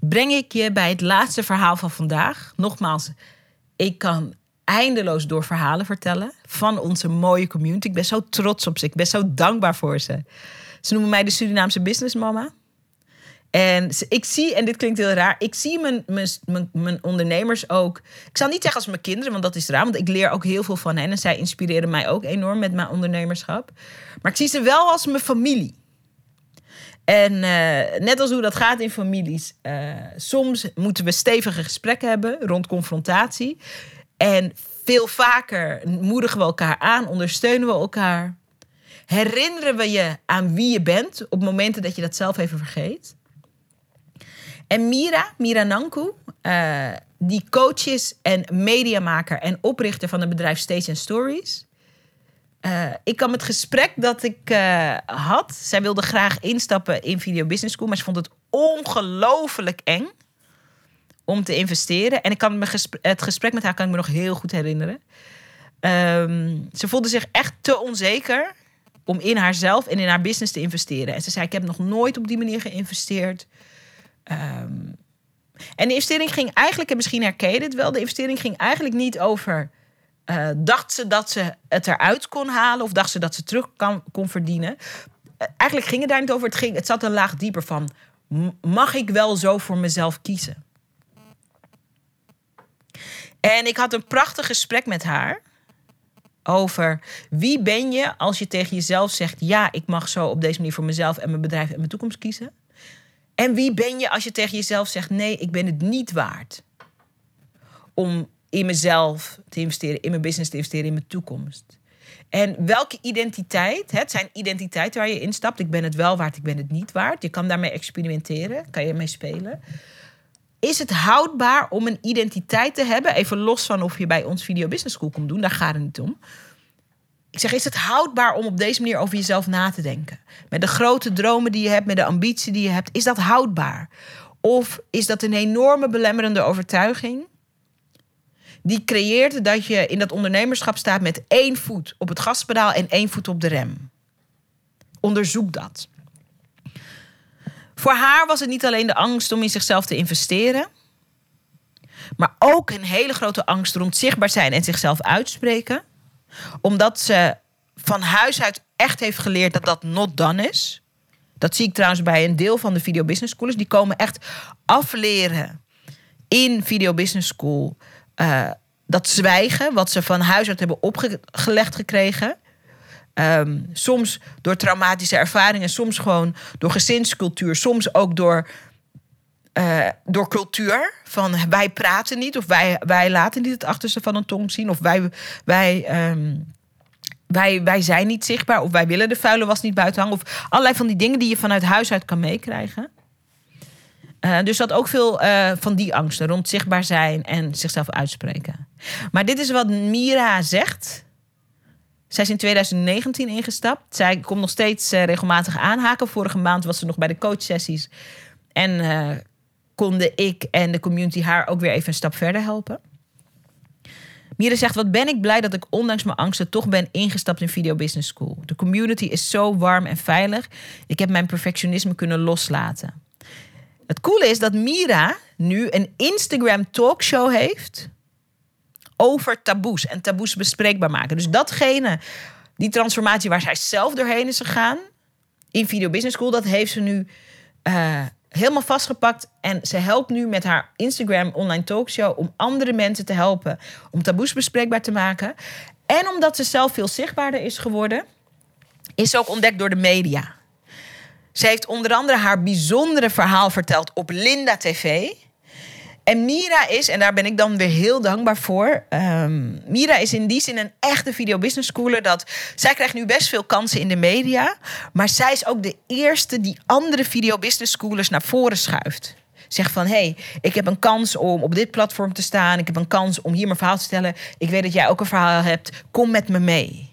Breng ik je bij het laatste verhaal van vandaag. Nogmaals, ik kan eindeloos door verhalen vertellen van onze mooie community. Ik ben zo trots op ze. Ik ben zo dankbaar voor ze. Ze noemen mij de Surinaamse businessmama. En ik zie, en dit klinkt heel raar, ik zie mijn, mijn, mijn, ondernemers ook. Ik zal niet zeggen als mijn kinderen, want dat is raar, want ik leer ook heel veel van hen. En zij inspireren mij ook enorm met mijn ondernemerschap. Maar ik zie ze wel als mijn familie. En uh, net als hoe dat gaat in families, uh, soms moeten we stevige gesprekken hebben rond confrontatie. En veel vaker moedigen we elkaar aan, ondersteunen we elkaar. Herinneren we je aan wie je bent op momenten dat je dat zelf even vergeet. En Mira, Mira Nanku, uh, die coach is en mediamaker en oprichter van het bedrijf Stage Stories. Uh, ik kwam het gesprek dat ik uh, had. Zij wilde graag instappen in Video Business School, maar ze vond het ongelooflijk eng om te investeren. En ik kan me het gesprek met haar kan ik me nog heel goed herinneren. Um, ze voelde zich echt te onzeker om in haarzelf en in haar business te investeren. En ze zei: Ik heb nog nooit op die manier geïnvesteerd. Um, en de investering ging eigenlijk, en misschien herken dit wel, de investering ging eigenlijk niet over. Uh, dacht ze dat ze het eruit kon halen of dacht ze dat ze terug kan, kon verdienen? Uh, eigenlijk ging het daar niet over. Het, ging, het zat een laag dieper van: mag ik wel zo voor mezelf kiezen? En ik had een prachtig gesprek met haar over wie ben je als je tegen jezelf zegt: ja, ik mag zo op deze manier voor mezelf en mijn bedrijf en mijn toekomst kiezen. En wie ben je als je tegen jezelf zegt: nee, ik ben het niet waard om in mezelf te investeren, in mijn business te investeren, in mijn toekomst. En welke identiteit, het zijn identiteiten waar je instapt. Ik ben het wel waard, ik ben het niet waard. Je kan daarmee experimenteren, kan je mee spelen. Is het houdbaar om een identiteit te hebben? Even los van of je bij ons Video Business School komt doen, daar gaat het niet om. Ik zeg, is het houdbaar om op deze manier over jezelf na te denken? Met de grote dromen die je hebt, met de ambitie die je hebt, is dat houdbaar? Of is dat een enorme belemmerende overtuiging? Die creëert dat je in dat ondernemerschap staat met één voet op het gaspedaal en één voet op de rem. Onderzoek dat. Voor haar was het niet alleen de angst om in zichzelf te investeren, maar ook een hele grote angst rond zichtbaar zijn en zichzelf uitspreken omdat ze van huis uit echt heeft geleerd dat dat not done is. Dat zie ik trouwens bij een deel van de Video Business Schools. Die komen echt afleren in Video Business School. Uh, dat zwijgen, wat ze van huis uit hebben opgelegd gekregen. Um, soms door traumatische ervaringen, soms gewoon door gezinscultuur, soms ook door, uh, door cultuur. Van wij praten niet, of wij, wij laten niet het achterste van een tong zien, of wij, wij, um, wij, wij zijn niet zichtbaar, of wij willen de vuile was niet buiten hangen, of allerlei van die dingen die je vanuit huis uit kan meekrijgen. Uh, dus dat ook veel uh, van die angsten rond zichtbaar zijn en zichzelf uitspreken. Maar dit is wat Mira zegt Zij is in 2019 ingestapt. Zij komt nog steeds regelmatig aanhaken. Vorige maand was ze nog bij de coachsessies. En konden ik en de community haar ook weer even een stap verder helpen. Mira zegt, wat ben ik blij dat ik ondanks mijn angsten toch ben ingestapt in Video Business School. De community is zo warm en veilig. Ik heb mijn perfectionisme kunnen loslaten. Het coole is dat Mira nu een Instagram talkshow heeft over taboes en taboes bespreekbaar maken. Dus datgene, die transformatie waar zij zelf doorheen is gegaan in Video Business School, dat heeft ze nu uh, helemaal vastgepakt. En ze helpt nu met haar Instagram online talkshow om andere mensen te helpen om taboes bespreekbaar te maken. En omdat ze zelf veel zichtbaarder is geworden, is ze ook ontdekt door de media. Ze heeft onder andere haar bijzondere verhaal verteld op Linda TV. En Mira is, en daar ben ik dan weer heel dankbaar voor. Um, Mira is in die zin een echte video business schooler. Dat zij krijgt nu best veel kansen in de media. Maar zij is ook de eerste die andere video business schoolers naar voren schuift. Zegt van, hey, ik heb een kans om op dit platform te staan. Ik heb een kans om hier mijn verhaal te stellen. Ik weet dat jij ook een verhaal hebt. Kom met me mee.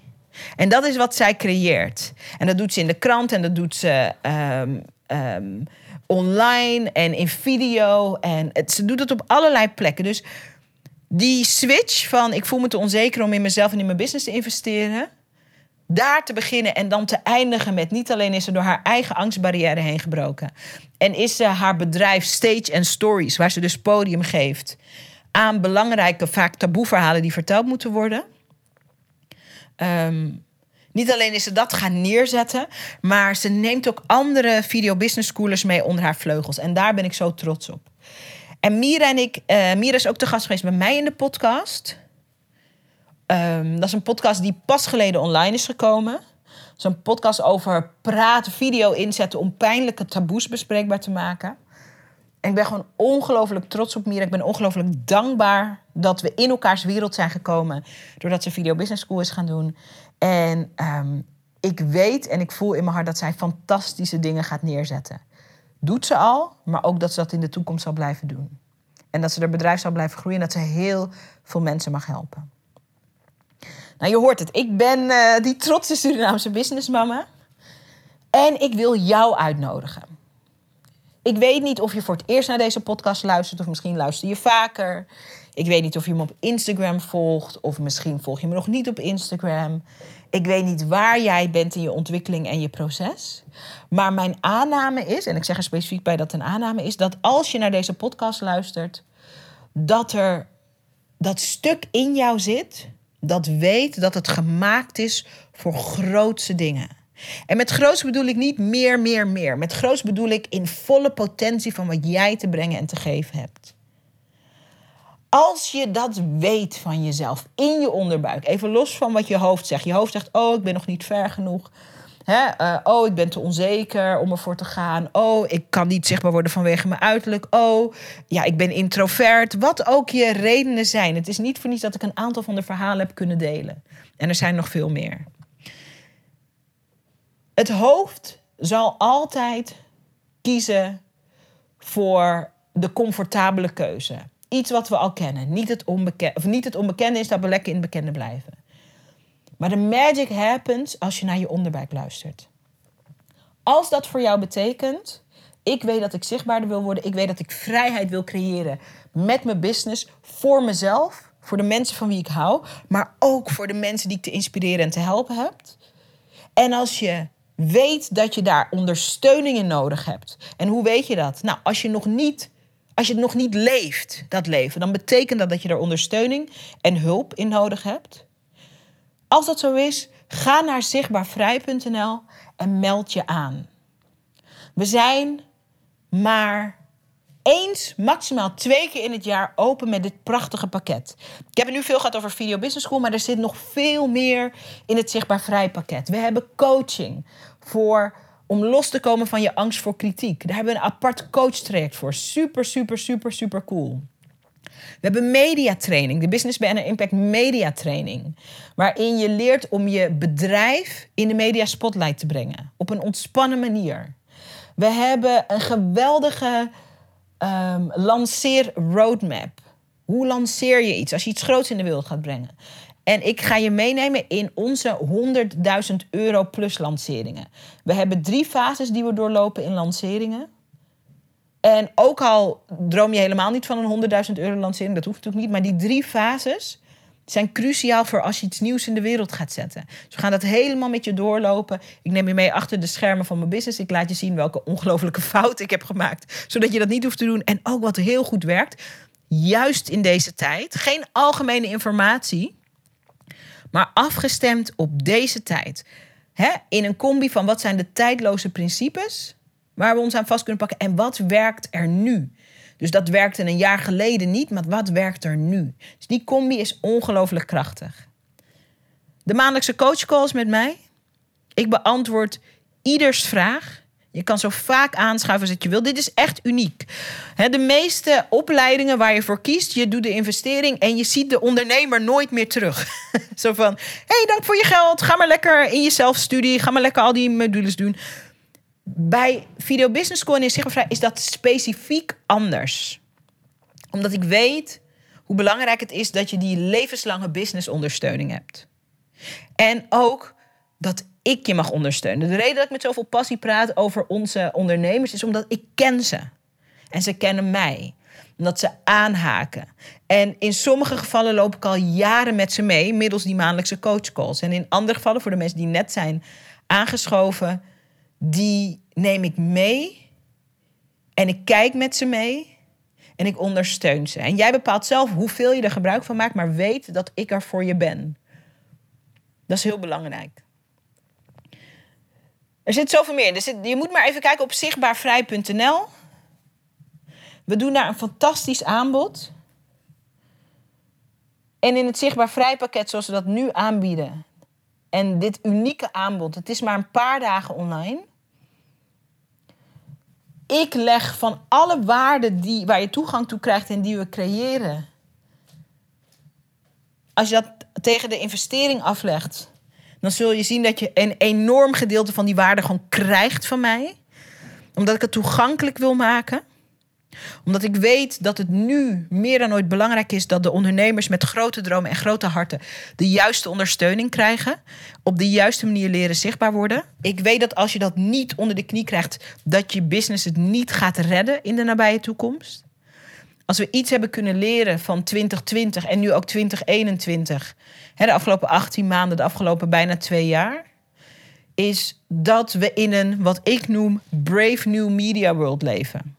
En dat is wat zij creëert. En dat doet ze in de krant en dat doet ze um, um, online en in video. En het, ze doet het op allerlei plekken. Dus die switch van ik voel me te onzeker om in mezelf en in mijn business te investeren. Daar te beginnen en dan te eindigen met niet alleen is ze door haar eigen angstbarrière heen gebroken. En is ze haar bedrijf Stage and Stories, waar ze dus podium geeft aan belangrijke, vaak taboeverhalen die verteld moeten worden. Um, niet alleen is ze dat gaan neerzetten, maar ze neemt ook andere video business schoolers mee onder haar vleugels. En daar ben ik zo trots op. En Mira en ik, uh, Mira is ook te gast geweest bij mij in de podcast. Um, dat is een podcast die pas geleden online is gekomen. Een podcast over praten, video inzetten om pijnlijke taboes bespreekbaar te maken. En ik ben gewoon ongelooflijk trots op Mira. Ik ben ongelooflijk dankbaar dat we in elkaars wereld zijn gekomen. Doordat ze Video Business School is gaan doen. En um, ik weet en ik voel in mijn hart dat zij fantastische dingen gaat neerzetten. Doet ze al, maar ook dat ze dat in de toekomst zal blijven doen. En dat ze haar bedrijf zal blijven groeien en dat ze heel veel mensen mag helpen. Nou, je hoort het. Ik ben uh, die trotse Surinaamse businessmama. En ik wil jou uitnodigen. Ik weet niet of je voor het eerst naar deze podcast luistert, of misschien luister je vaker. Ik weet niet of je me op Instagram volgt, of misschien volg je me nog niet op Instagram. Ik weet niet waar jij bent in je ontwikkeling en je proces. Maar mijn aanname is, en ik zeg er specifiek bij dat een aanname is, dat als je naar deze podcast luistert, dat er dat stuk in jou zit dat weet dat het gemaakt is voor grootse dingen. En met groots bedoel ik niet meer, meer, meer. Met groots bedoel ik in volle potentie van wat jij te brengen en te geven hebt. Als je dat weet van jezelf in je onderbuik, even los van wat je hoofd zegt. Je hoofd zegt: Oh, ik ben nog niet ver genoeg. uh, oh, ik ben te onzeker om ervoor te gaan. Oh, ik kan niet zichtbaar worden vanwege mijn uiterlijk. Oh, ja, ik ben introvert. Wat ook je redenen zijn. Het is niet voor niets dat ik een aantal van de verhalen heb kunnen delen. En er zijn nog veel meer. Het hoofd zal altijd kiezen voor de comfortabele keuze. Iets wat we al kennen. Niet het, onbekende, of niet het onbekende is dat we lekker in het bekende blijven. Maar de magic happens als je naar je onderbuik luistert. Als dat voor jou betekent, ik weet dat ik zichtbaarder wil worden, ik weet dat ik vrijheid wil creëren met mijn business, voor mezelf, voor de mensen van wie ik hou, maar ook voor de mensen die ik te inspireren en te helpen heb. En als je weet dat je daar ondersteuning in nodig hebt. En hoe weet je dat? Nou, als je nog niet als je het nog niet leeft, dat leven, dan betekent dat dat je er ondersteuning en hulp in nodig hebt. Als dat zo is, ga naar zichtbaarvrij.nl en meld je aan. We zijn maar eens, maximaal twee keer in het jaar open met dit prachtige pakket. Ik heb het nu veel gehad over Video Business School, maar er zit nog veel meer in het Zichtbaar Vrij pakket. We hebben coaching voor om los te komen van je angst voor kritiek. Daar hebben we een apart coachtraject voor. Super, super, super, super cool. We hebben mediatraining, de Business Banner Impact Mediatraining. Waarin je leert om je bedrijf in de media spotlight te brengen. Op een ontspannen manier. We hebben een geweldige um, lanceer roadmap. Hoe lanceer je iets als je iets groots in de wereld gaat brengen? En ik ga je meenemen in onze 100.000 euro plus lanceringen. We hebben drie fases die we doorlopen in lanceringen. En ook al droom je helemaal niet van een 100.000 euro lancering, dat hoeft natuurlijk niet. Maar die drie fases zijn cruciaal voor als je iets nieuws in de wereld gaat zetten. Dus we gaan dat helemaal met je doorlopen. Ik neem je mee achter de schermen van mijn business. Ik laat je zien welke ongelofelijke fouten ik heb gemaakt. Zodat je dat niet hoeft te doen. En ook wat heel goed werkt. Juist in deze tijd. Geen algemene informatie. Maar afgestemd op deze tijd. In een combi van wat zijn de tijdloze principes waar we ons aan vast kunnen pakken en wat werkt er nu. Dus dat werkte een jaar geleden niet, maar wat werkt er nu? Dus die combi is ongelooflijk krachtig. De maandelijkse coachcalls met mij. Ik beantwoord ieders vraag. Je kan zo vaak aanschuiven als je wil. Dit is echt uniek. de meeste opleidingen waar je voor kiest, je doet de investering en je ziet de ondernemer nooit meer terug. zo van: hey, dank voor je geld. Ga maar lekker in je zelfstudie. Ga maar lekker al die modules doen. Bij Video Business School en in Zichtbaarvrij is dat specifiek anders. Omdat ik weet hoe belangrijk het is dat je die levenslange businessondersteuning hebt. En ook dat ik je mag ondersteunen. De reden dat ik met zoveel passie praat over onze ondernemers is omdat ik ken ze. En ze kennen mij. Omdat ze aanhaken. En in sommige gevallen loop ik al jaren met ze mee, middels die maandelijkse coachcalls. En in andere gevallen, voor de mensen die net zijn aangeschoven, die neem ik mee en ik kijk met ze mee en ik ondersteun ze. En jij bepaalt zelf hoeveel je er gebruik van maakt, maar weet dat ik er voor je ben. Dat is heel belangrijk. Er zit zoveel meer in. je moet maar even kijken op zichtbaarvrij.nl. We doen daar een fantastisch aanbod. En in het Zichtbaar Vrij pakket, zoals we dat nu aanbieden, en dit unieke aanbod, het is maar een paar dagen online ik leg van alle waarden die, waar je toegang toe krijgt en die we creëren. Als je dat tegen de investering aflegt, dan zul je zien dat je een enorm gedeelte van die waarde gewoon krijgt van mij. Omdat ik het toegankelijk wil maken omdat ik weet dat het nu meer dan ooit belangrijk is dat de ondernemers met grote dromen en grote harten de juiste ondersteuning krijgen. Op de juiste manier leren zichtbaar worden. Ik weet dat als je dat niet onder de knie krijgt, dat je business het niet gaat redden in de nabije toekomst. Als we iets hebben kunnen leren van 2020 en nu ook 2021, de afgelopen 18 maanden, de afgelopen bijna twee jaar, is dat we in een wat ik noem brave new media world leven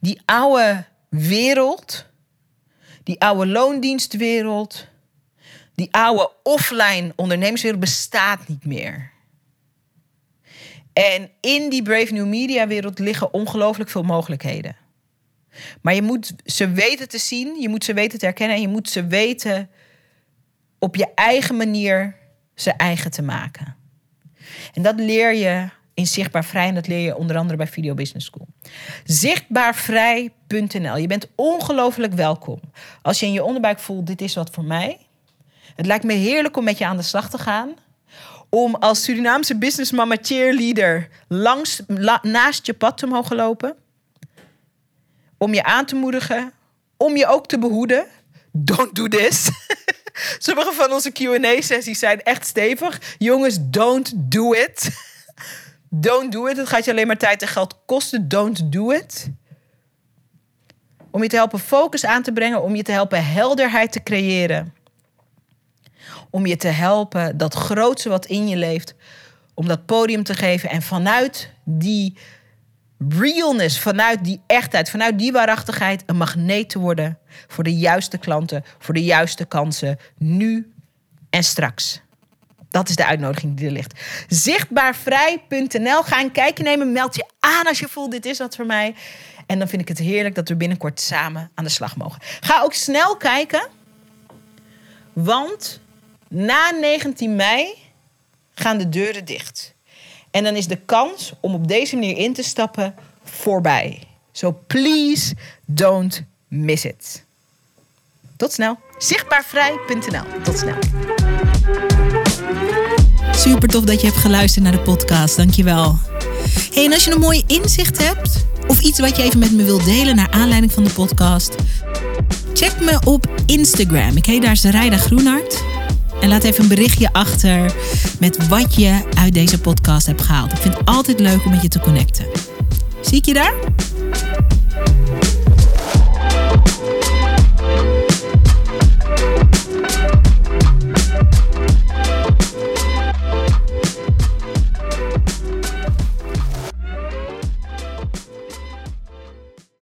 die oude wereld, die oude loondienstwereld, die oude offline ondernemerswereld bestaat niet meer. En in die Brave New Media wereld liggen ongelooflijk veel mogelijkheden. Maar je moet ze weten te zien, je moet ze weten te herkennen en je moet ze weten op je eigen manier ze eigen te maken. En dat leer je in Zichtbaar Vrij. En dat leer je onder andere bij Video Business School. Zichtbaarvrij.nl. Je bent ongelooflijk welkom. Als je in je onderbuik voelt, dit is wat voor mij. Het lijkt me heerlijk om met je aan de slag te gaan. Om als Surinaamse businessmama cheerleader langs, naast je pad te mogen lopen. Om je aan te moedigen. Om je ook te behoeden. Don't do this. Sommige van onze QA-sessies zijn echt stevig. Jongens, don't do it. Don't do it. Het gaat je alleen maar tijd en geld kosten. Don't do it. Om je te helpen focus aan te brengen. Om je te helpen helderheid te creëren. Om je te helpen dat grootste wat in je leeft. Om dat podium te geven. En vanuit die realness, vanuit die echtheid, vanuit die waarachtigheid een magneet te worden voor de juiste klanten, voor de juiste kansen, nu en straks. Dat is de uitnodiging die er ligt. Zichtbaarvrij.nl. Ga een kijkje nemen. Meld je aan als je voelt: dit is wat voor mij. En dan vind ik het heerlijk dat we binnenkort samen aan de slag mogen. Ga ook snel kijken. Want na 19 mei gaan de deuren dicht. En dan is de kans om op deze manier in te stappen voorbij. So please don't miss it. Tot snel. Zichtbaarvrij.nl. Tot snel. Super tof dat je hebt geluisterd naar de podcast. Dankjewel. Hey, en als je een mooi inzicht hebt of iets wat je even met me wilt delen naar aanleiding van de podcast, Check me op Instagram. Ik heet daar Sarayda Groenhart. En laat even een berichtje achter met wat je uit deze podcast hebt gehaald. Ik vind het altijd leuk om met je te connecten. Zie ik je daar?